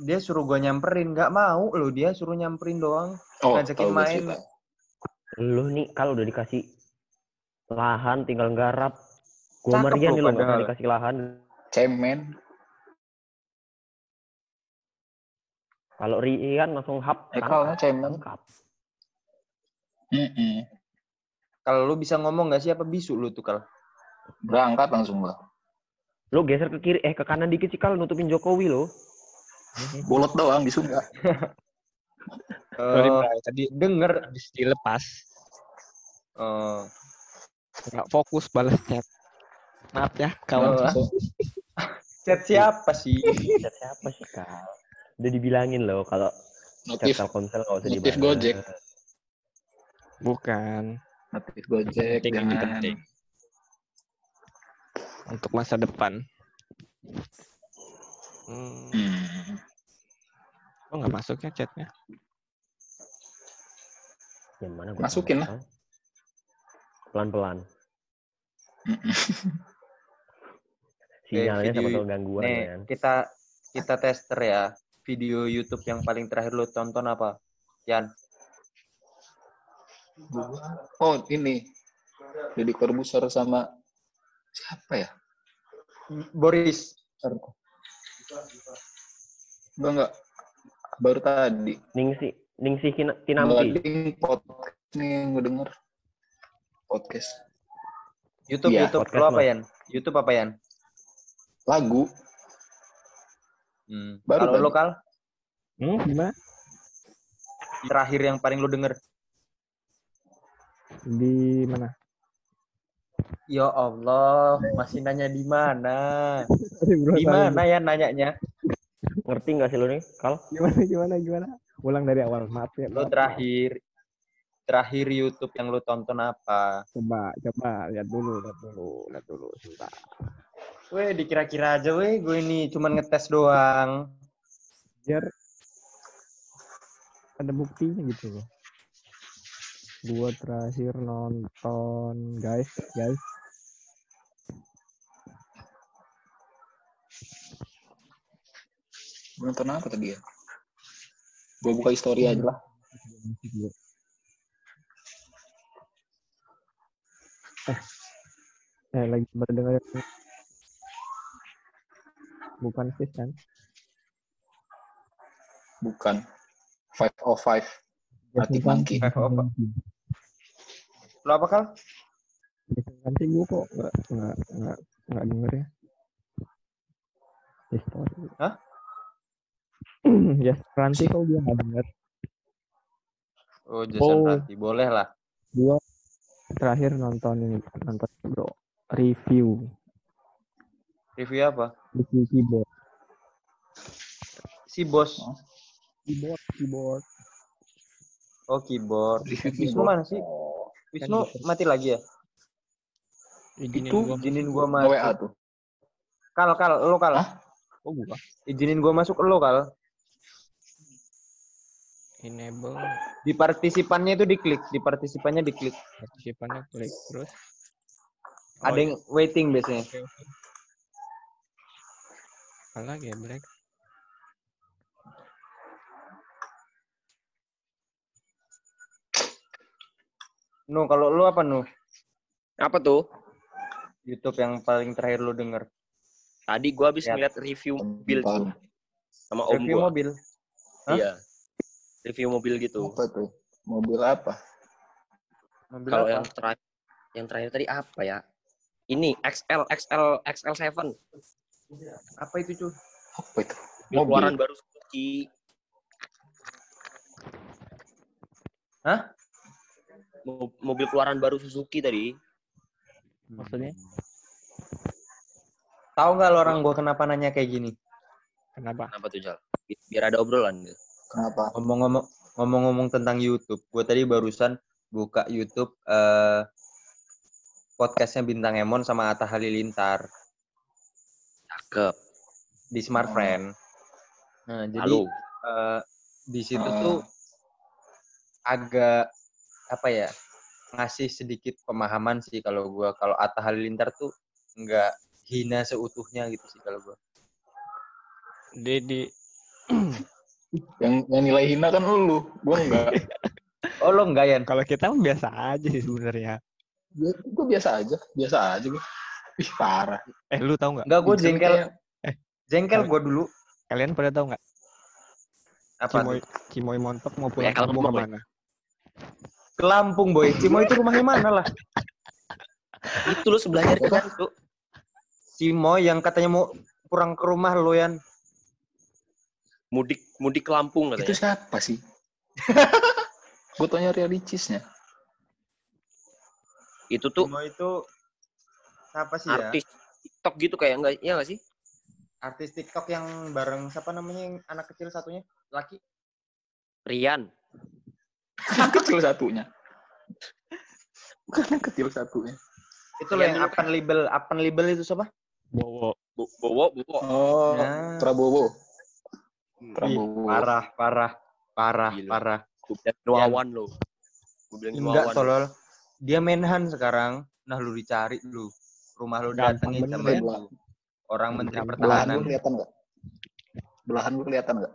dia suruh gua nyamperin, nggak mau loh dia suruh nyamperin doang. oh ngajakin gue main. Lo nih kalau udah dikasih lahan tinggal garap. Gua Marian nih lo nggak pernah padahal. dikasih lahan. cemen Kalau Rian langsung hap. Ekalnya cemen Tangkap. Mm-mm. Kalau lu bisa ngomong nggak sih apa bisu lu tuh kalau? berangkat langsung lah Lo geser ke kiri, eh ke kanan dikit sih kalau nutupin Jokowi lo. bolot doang di Sunda Sorry, Eh, tadi denger habis dilepas. eh, nggak fokus balas chat. Maaf ya kawan. Oh. Chat siapa sih? Chat siapa sih kal? Udah dibilangin loh kalau chat Notif, Telkomsel nggak usah notif. Gojek. Bukan notif Gojek, penting jangan. penting untuk masa depan. Hmm, Hmm. kok nggak masuk ya chatnya? Yang mana gua Masukin Kal? Pelan-pelan. Sinyalnya sama video- tahu gangguan Nih, kan. kita kita tester ya. Video YouTube yang paling terakhir lo tonton apa? Yan. Oh ini, Deddy Corbuzier sama siapa ya? Boris. Enggak enggak, baru tadi. Ningsi Ningsi Kina- Kinampi. Gading podcast nih yang gue denger. Podcast. YouTube Iya, YouTube podcast lo apa. Yan? YouTube apa Yan? Lagu. Hmm. Baru Kalau tadi. lokal Hmm, gimana? terakhir yang paling lo denger? Di mana? Ya Allah, masih nanya di mana? Di mana ya nanyanya? Ngerti nggak sih lu nih, Kal? Gimana gimana gimana? Ulang dari awal. Maaf ya. Lo maaf. terakhir terakhir YouTube yang lo tonton apa? Coba coba lihat dulu, lihat dulu, lihat dulu sebentar. Weh, dikira-kira aja weh, gue ini cuman ngetes doang. Biar ada buktinya gitu loh. Gua terakhir nonton guys, guys. Gue nonton apa tadi ya? Gue buka histori aja lah. Eh, eh lagi berdengar bukan sih kan? Bukan. 505. Arctic Monkey. Five of- Lo apa kal? Nanti gua kok nggak nggak nggak nggak denger ya. History. Hah? ya nanti kok gua nggak denger. Oh, Jason Oh. Ranti. Boleh lah. Gua terakhir nonton ini nonton bro review Review apa? review keyboard Si bos. keyboard keyboard Oh, keyboard. Review Wisnu keyboard. mana sih? Wisnu mati lagi ya? Izinin Itu gua Izinin gua WA masuk. tuh. Kal, kal, lo kal. Hah? oh bukan Izinin gua masuk lo kal. enable Di partisipannya itu diklik, di partisipannya diklik. partisipannya klik terus Ada yang waiting biasanya. oke oke apa lagi ya black Nu, kalau lu apa nu? Apa tuh? YouTube yang paling terakhir lu denger? Tadi gua habis Lihat. ngeliat review mobil tuh sama om Review gua. mobil. Hah? Iya. Review mobil gitu. Apa tuh? Mobil apa? Mobil Kalau yang terakhir yang terakhir tadi apa ya? Ini XL XL XL7. Apa itu cuy? Apa itu? Mobil keluaran baru Suzuki. Hah? Mo- Mobil keluaran baru Suzuki tadi. maksudnya Tahu nggak lo orang gua kenapa nanya kayak gini? kenapa Kenapa tuh Jal? Bi- Biar ada obrolan. gitu. Kenapa? Ngomong-ngomong ngomong-ngomong tentang YouTube, gue tadi barusan buka YouTube eh, podcastnya Bintang Emon sama Atta Halilintar Cakep. di Smart Oh. Friend. Nah, jadi eh, di situ Ah. tuh agak apa ya ngasih sedikit pemahaman sih kalau gua kalau Atta Halilintar tuh nggak hina seutuhnya gitu sih kalau gua. Dedi Yang yang nilai hina kan lu, gua enggak. Oh lo enggak Yan? kalau kita biasa aja sih sebenarnya Gua, gua biasa aja, biasa aja gua. Ih, parah. eh lu tahu nggak Enggak gue Itu jengkel kayak- jengkel gua dulu. kalian pada tahu nggak Apa Cimoy tuh? Cimoy montok mau pulang kalau kampung ngomong, Boy. ke mana Ke Lampung boy. Cimo itu rumahnya mana lah? itu lu sebelahnya kan tuh. Cimo yang katanya mau pulang ke rumah lo Yan. Mudik mudik ke Lampung Itu katanya. siapa sih? gua tanya realitisnya. Itu tuh Bimo itu siapa sih ya? artis TikTok gitu kayak enggak ya enggak sih? Artis TikTok yang bareng siapa namanya yang anak kecil satunya? Laki. Rian. kecil satunya. Bukan yang kecil satunya. Itu Rian yang dulu Apan Libel, Apan Libel itu siapa? Bowo. Bo- Bowo, Bowo. Oh, Nah. Prabowo. Ih, Prabowo. parah, parah, parah, Gila. parah. Gue bilang Wawan lo. Gue bilang Enggak tolol. Dia menhan sekarang. Nah lu dicari lu. Rumah lu datengin sama ya. lu. Orang Menteri. Belahan Pertahanan. gue kelihatan nggak? Belahan gue kelihatan nggak?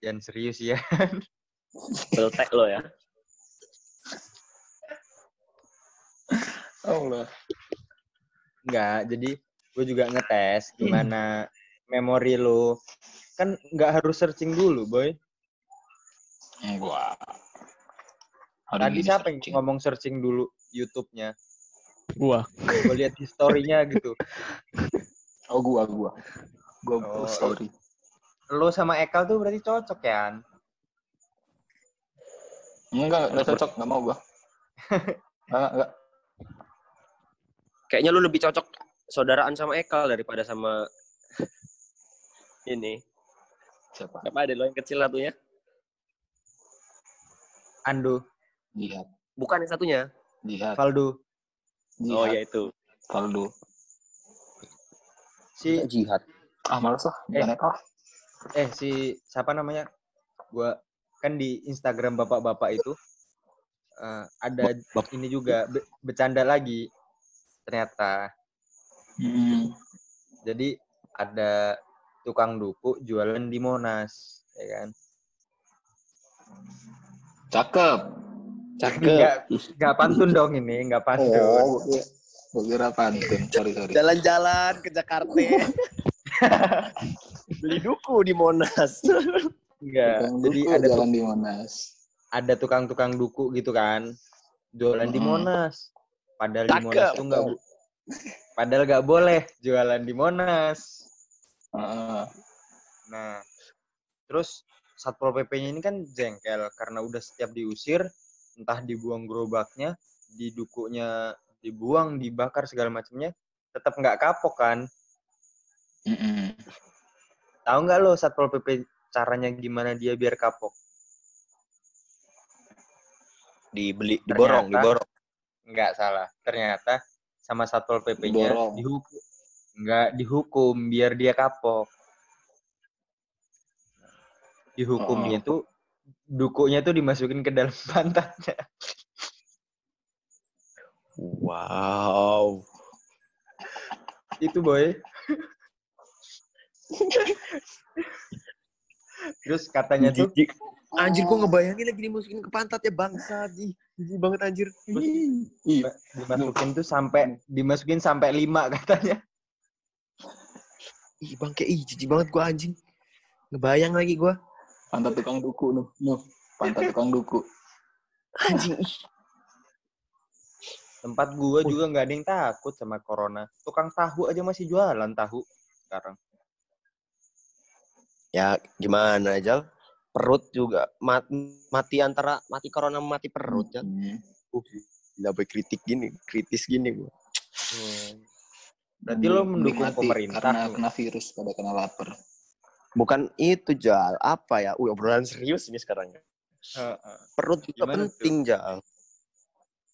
Jangan serius ya. Beltek lo ya. Allah. Enggak, jadi gue juga ngetes gimana memori lu. Kan nggak harus searching dulu, boy. Gua. Hari Tadi siapa yang ngomong searching dulu YouTube-nya? Gua. Gue lihat historinya gitu. Oh, gua, gua. Gua Oh, story. Lo sama Ekal tuh berarti cocok kan? Enggak, enggak cocok, enggak mau gua. Enggak, enggak. Kayaknya lu lebih cocok saudaraan sama Ekal daripada sama ini. Siapa? Apa ada lo yang kecil satunya? Ando, Jihad. Bukan yang satunya. Jihad. Valdo, Jihad. Oh ya itu. Valdo. si Jihad. Ah, males lah. Eh. Eh si siapa namanya? Gua kan di Instagram bapak-bapak itu eh, ada Bap- ini juga be- bercanda lagi ternyata. Hmm. Jadi ada tukang duku jualan di Monas, ya kan? Cakep. Enggak, enggak pantun dong ini, enggak pantun. Oh, gua kira- pantun. Sorry, sorry. Jalan-jalan ke Jakarta. Beli duku di Monas. Enggak. Jadi ada jalan di Monas. ada tukang-tukang duku gitu kan. Jualan di Mm-mm. Monas. Padahal di Cakep. Monas tuh enggak bu- Padahal enggak boleh jualan di Monas. Heeh. Nah, terus Satpol PP-nya ini kan jengkel karena udah setiap diusir, entah dibuang gerobaknya, di dukunya dibuang, dibakar segala macamnya, tetap nggak kapok kan? Mm-mm. Tahu nggak lo Satpol PP caranya gimana dia biar kapok? Dibeli, diborong, Ternyata- diborong. Nggak salah. Ternyata sama Satpol PP-nya Diborong. dihukum. Nggak dihukum biar dia kapok. Dihukumnya tuh dukunya tuh dimasukin ke dalam pantatnya. Wow. itu boy. Terus katanya tuh. Anjir gua ngebayangin lagi dimasukin ke pantat ya bangsa. Ih, Jijik banget anjir. Dimasukin tuh sampai dimasukin sampai lima katanya. Ih bangke, ih jijik banget gua anjing. Ngebayang lagi gua. Pantat tukang duku nuh. Nuh, pantat tukang duku. Anjing. Tempat gua juga nggak ada yang takut sama corona. Tukang tahu aja masih jualan tahu sekarang. Ya gimana Jal? Perut juga mat- mati antara mati corona mati perut ya. Hmm. Uh, nggak boleh kritik gini, kritis gini gua. Berarti lo mendukung pemerintah. Karena nih. kena virus pada kena lapar. Bukan itu Jal, apa ya? Uh, obrolan serius ini sekarang. Heeh. Perut juga Gimana penting Jal.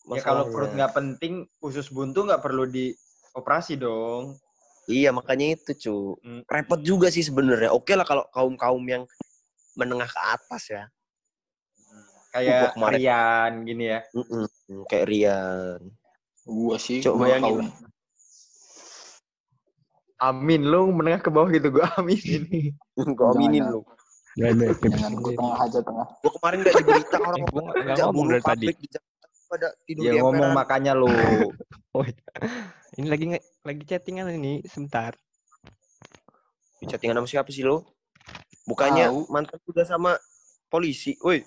Ya kalau perut nggak penting, usus buntu nggak perlu dioperasi dong. Iya makanya itu cu. Hmm. Repot juga sih sebenarnya. Oke lah kalau kaum kaum yang menengah ke atas ya. Kayak Rian gini ya. Mm-mm. Kayak Rian. Gua sih, Coba bayangin kaum Amin lo menengah ke bawah gitu gua aminin. Gue aminin lu. Gak ada. jangan gua tengah aja tengah. Gue kemarin liat di berita orang Eh, gua nggak- ngomong dari tadi. pada tidur Ya ngomong makanya lo. Ini lagi nge- lagi chattingan ini sebentar. Di chattingan sama siapa sih lo? Bukannya mantan udah sama polisi. Woi,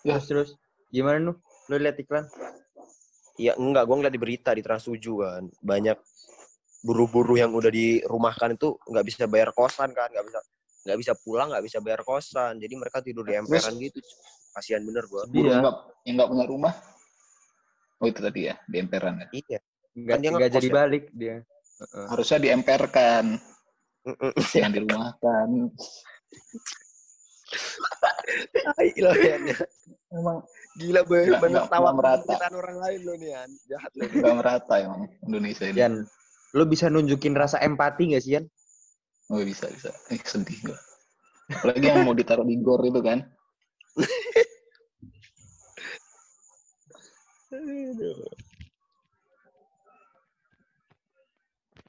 Ya. Terus terus gimana nu? Lo lihat iklan? ya enggak, gue ngeliat di berita di Trans 7 kan. Banyak buruh-buruh yang udah dirumahkan itu nggak bisa bayar kosan kan, nggak bisa nggak bisa pulang, nggak bisa bayar kosan. Jadi mereka tidur di emperan gitu. Kasihan bener gue. Buruh Iya. yang nggak punya rumah. Oh itu tadi ya, di emperan ya. Iya. Nggak, Kan dia nggak jadi ya? balik dia. Heeh. Harusnya diemperkan, Mm-mm. jangan dirumahkan. Ya. Emang Gila nggak- tawa merata. orang lain lo nih. Jahat lo. merata emang Indonesia ini. Yan, lo bisa nunjukin rasa empati nggak sih Yan? Oh bisa bisa. Eh sedih gua. Apalagi yang mau ditaruh di gor itu kan.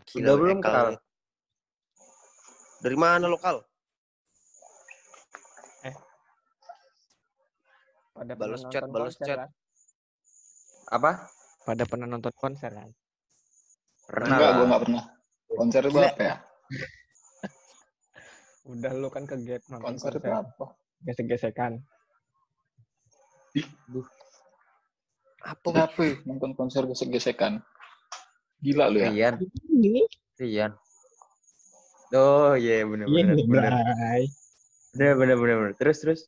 Gila, Udah belum, Ekal Kal? Dari mana lo Kal? Pada Balas chat, balas chat. kan? Apa? Pada pernah nonton konser kan? Pernah Enggak, lah. gua nggak pernah. Konser itu apa ya? Udah lu kan ke gap nonton Konser konser, itu apa? gesek-gesekan. Apa? boy? Kenapa ya? nonton konser gesek-gesekan? Gila lu ya. Rian. Rian. Oh iya bener bener Ini, bener. Bener bener bener bener. Terus terus.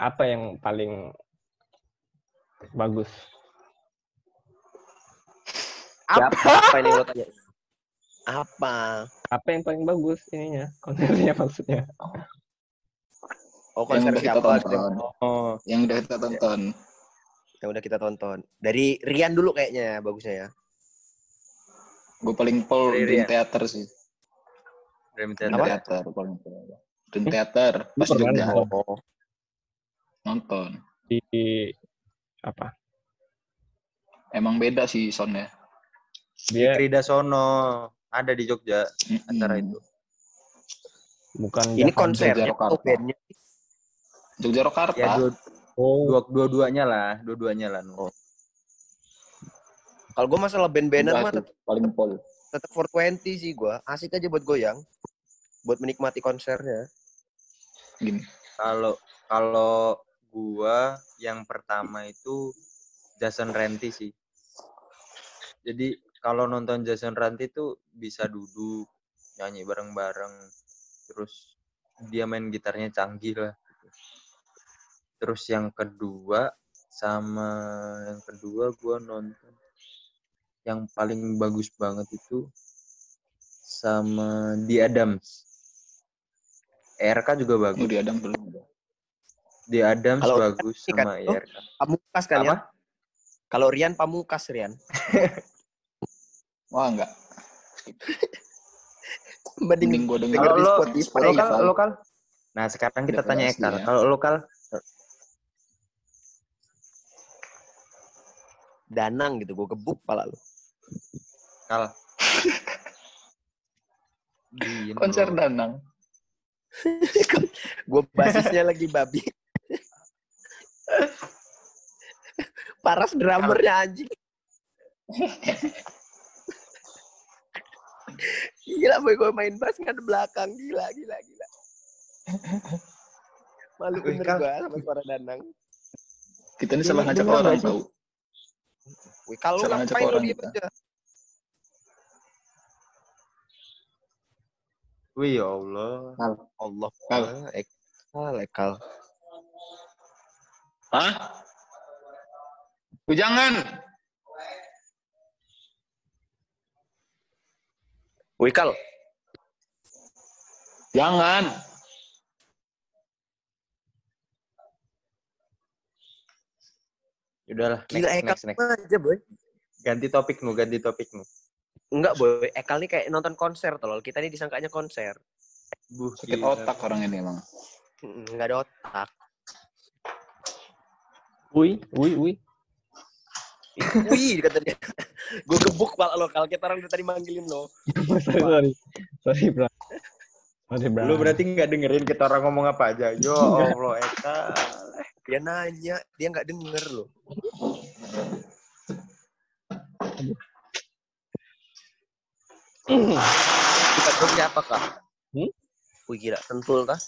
Apa yang paling bagus? Apa? Apa ini lo tanya? Apa? Apa yang paling bagus ininya? Konsernya maksudnya. Oh Yang konser kita siapa? tonton. Oh. Yang udah kita tonton. Yang udah kita tonton. Dari Rian dulu kayaknya bagusnya ya. Gue paling pol Dream. Theater sih. Dream Dream Theater. Theater paling pol. Dream Theater pas Jogja nonton? Oh. nonton. Di apa? Emang beda sih soundnya. Dia Krida Sono ada di Jogja acara Mm-mm. itu. bukan Ini konsernya Jakarta. atau bandnya? Jogja Rokarta. Ya dua, Oh, dua dua-duanya lah, dua-duanya lah. Oh. Kalau gue masalah band-bandan mah tuh, paling pol. tetap 420 sih gue. Asik aja buat goyang. Buat menikmati konsernya. Gini. Kalau kalau gua yang pertama itu Jason Ranti sih. Jadi kalau nonton Jason Ranti itu bisa duduk nyanyi bareng-bareng terus dia main gitarnya canggih lah gitu. Terus yang kedua sama yang kedua gua nonton yang paling bagus banget itu sama The Adams. RK juga Oh, bagus. di Adam belum. Di Adams Kalau bagus kan, sama IRK. Pamungkas kan ya? Apa? Kalau Rian Pamungkas Rian. Wah enggak. Mending Mending gue denger Kalau di lo, Spotify. lokal, Val. lokal. Nah sekarang kita tanya Ekal. ya. Kalau lokal, Danang gitu. Gue gebuk pala lu. Kal. Konser lo. Danang. gue basisnya lagi babi. Paras drummernya anjing. Gila boy gue main bass nggak ada belakang gila gila gila. Malu bener Kal. gue sama suara Danang. Kita ini salah ngajak orang tahu. Wih, kalau Salah ngajak ngapain lu orang kita. aja? Wih ya Allah. Allah. Kal. Ekal, ekal. Hah? Lu jangan. Wih, Kal. Jangan. Udahlah, Gila next, Ekal next, next. aja, boy. Ganti topik nu, ganti topik nu. Enggak, boy. Ekal nih kayak nonton konser, tolol. Kita nih disangkanya konser. Buh, Sakit gila. otak orang ini emang. Mm, Nggak ada otak. Wih, wih, wih. Wih, katanya. Gue gebuk pala lo, Kal. Kita orang tadi manggilin lo. sorry, sorry. Sorry, bro. Sorry, bro. Lu berarti nggak dengerin kita orang ngomong apa aja. Yo Allah, Eka. Dia nanya, dia nggak denger lo. Kita terus siapa, Kak? Hmm? Wih, gila. Tentul, kah?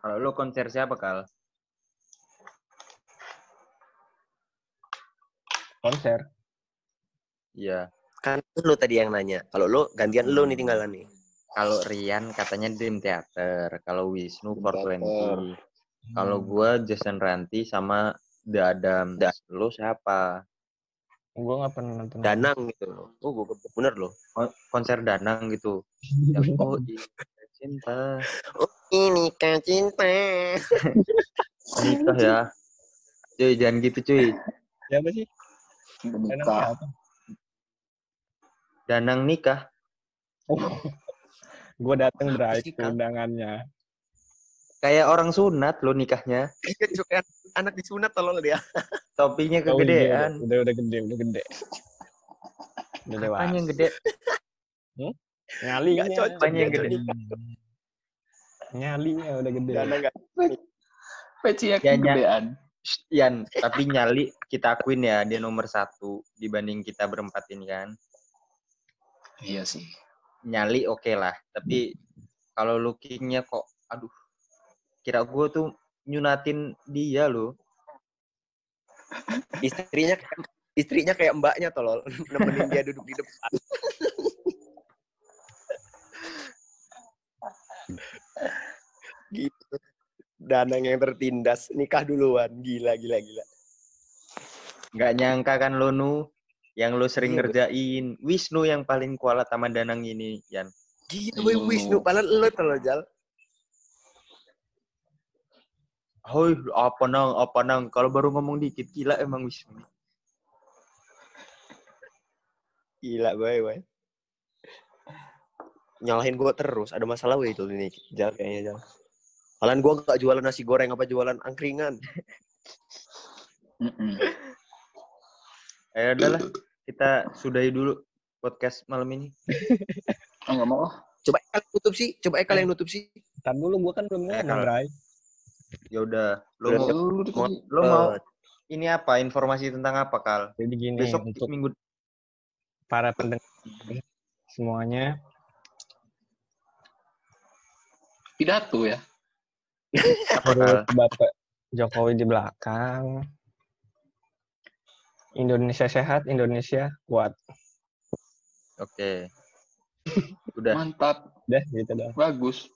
Kalau lu konser siapa, Kal? Konser. Iya. Kan lu tadi yang nanya. Kalau lu, gantian lu nih tinggalan nih. Kalau Rian katanya Dream Theater, kalau Wisnu. 420. Kalau gua Jason Ranti sama The Adam. Da- Lu siapa? Gue nggak pernah nonton. Danang gitu. Oh, gue bener loh. Kon- Konser Danang gitu. Ya, oh, iya, cinta. Ini kan cinta. Nikah ya. Cuy, jangan gitu cuy. Siapa sih? Danang Menikah. siapa? Danang nikah. Gue dateng drive ke Nikah. undangannya. Kayak orang sunat lo nikahnya. Iya, kayak anak disunat tolong dia. Topinya Oh, iya, kegedean. udah, udah gede, udah gede. Udah Apanya dewasa. yang gede? Nyalinya. Nggak cocok Apanya yang gede? Nyalinya udah gede. Danang nggak? Peci Ya, yakin ny- gedean. Shh, Yan, tapi nyali kita akuin ya dia nomor satu dibanding kita berempat ini kan. Iya sih. Nyali oke lah, tapi kalau lookingnya kok, aduh, kira gue tuh nyunatin dia loh. Istrinya kayak istrinya kayak mbaknya tolol nemenin dia duduk di depan. Danang yang tertindas nikah duluan. Gila gila gila. Nggak nyangka kan lo nu yang lo sering Iya, ngerjain. Wisnu yang paling kualat sama Danang ini, Yan. Gila gue Wisnu padahal lo tolol jal. Hoi, apa nang, apa nang. Kalau baru ngomong dikit, gila emang Wisnu. Gila gue gue. Nyalahin gue terus. Ada masalah gue itu ini jal kayaknya jal. Kalian gue gak jualan nasi goreng apa jualan angkringan. Eh, udahlah, kita sudahi dulu podcast malam ini. Oh, nggak mau. Coba kalian nutup sih. Coba kalian nutup sih. Ntar dulu gue kan belum Eh, ngomong, kalau- Bray. Ya udah, lo mau, lu lo mau Eh, ini apa? Informasi tentang apa, Kal? Jadi gini, Besok untuk minggu para pendengar semuanya, Pidato ya. Kal? menurut Bapak Jokowi di belakang, Indonesia sehat, Indonesia kuat. Oke. Udah. Mantap. Udah, gitu dong. Bagus.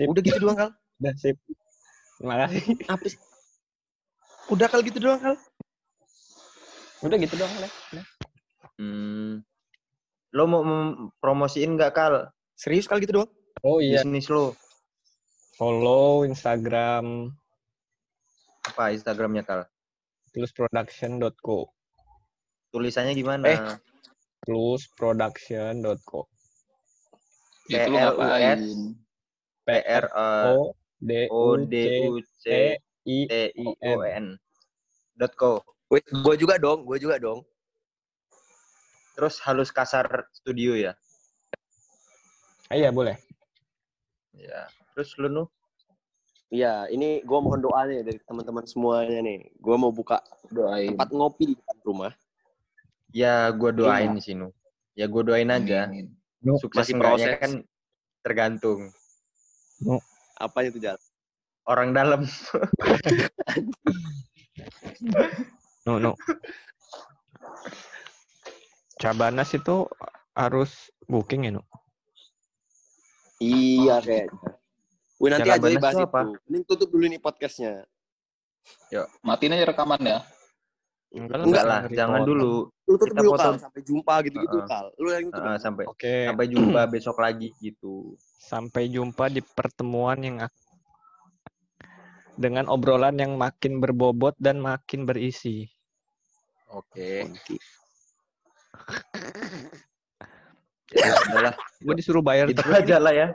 Udah gitu doang kal. Udah, sip. Terima kasih. Apa sih? Udah kal gitu doang kal. Udah gitu doang, udah. Hmm. Lo mau promosiin nggak, Kal? Serius kal gitu doang? Oh iya, Bisnis lo. Follow Instagram Apa Instagramnya, Kal? plusproduction.co Tulisannya gimana? Eh. plusproduction.co Itu lu PLUS. ngapain? P R O D O U D C U C I T I O N. dot co. Wait, gue juga dong, gue juga dong. Terus halus kasar studio ya. Ah, iya boleh. Ya. Terus lu nu? Iya, ini gue mohon doanya dari teman-teman semuanya nih. Gue mau buka Doain. tempat ngopi di depan rumah. Ya gua doain sih nu. Ya gua doain aja. Amin. Sukses Masih proses. kan tergantung Apa itu Jal? orang dalam. No, no. Cabanas itu harus booking ya, no? Iya kayaknya. Wih nanti aja bahas itu. apa? Ini tutup dulu nih podcastnya. Matiin aja rekaman ya. Enggak lah, jangan dulu. Lu tutup Kita dulu kal, sampai jumpa gitu-gitu Heeh. kal. Lu yang tutup. Heeh, sampai Oke, sampai jumpa besok lagi gitu. sampai jumpa di pertemuan yang dengan obrolan yang makin berbobot dan makin berisi. Oke. Konti. Ya udahlah. Gue disuruh bayar Gitu terus. aja lah ya.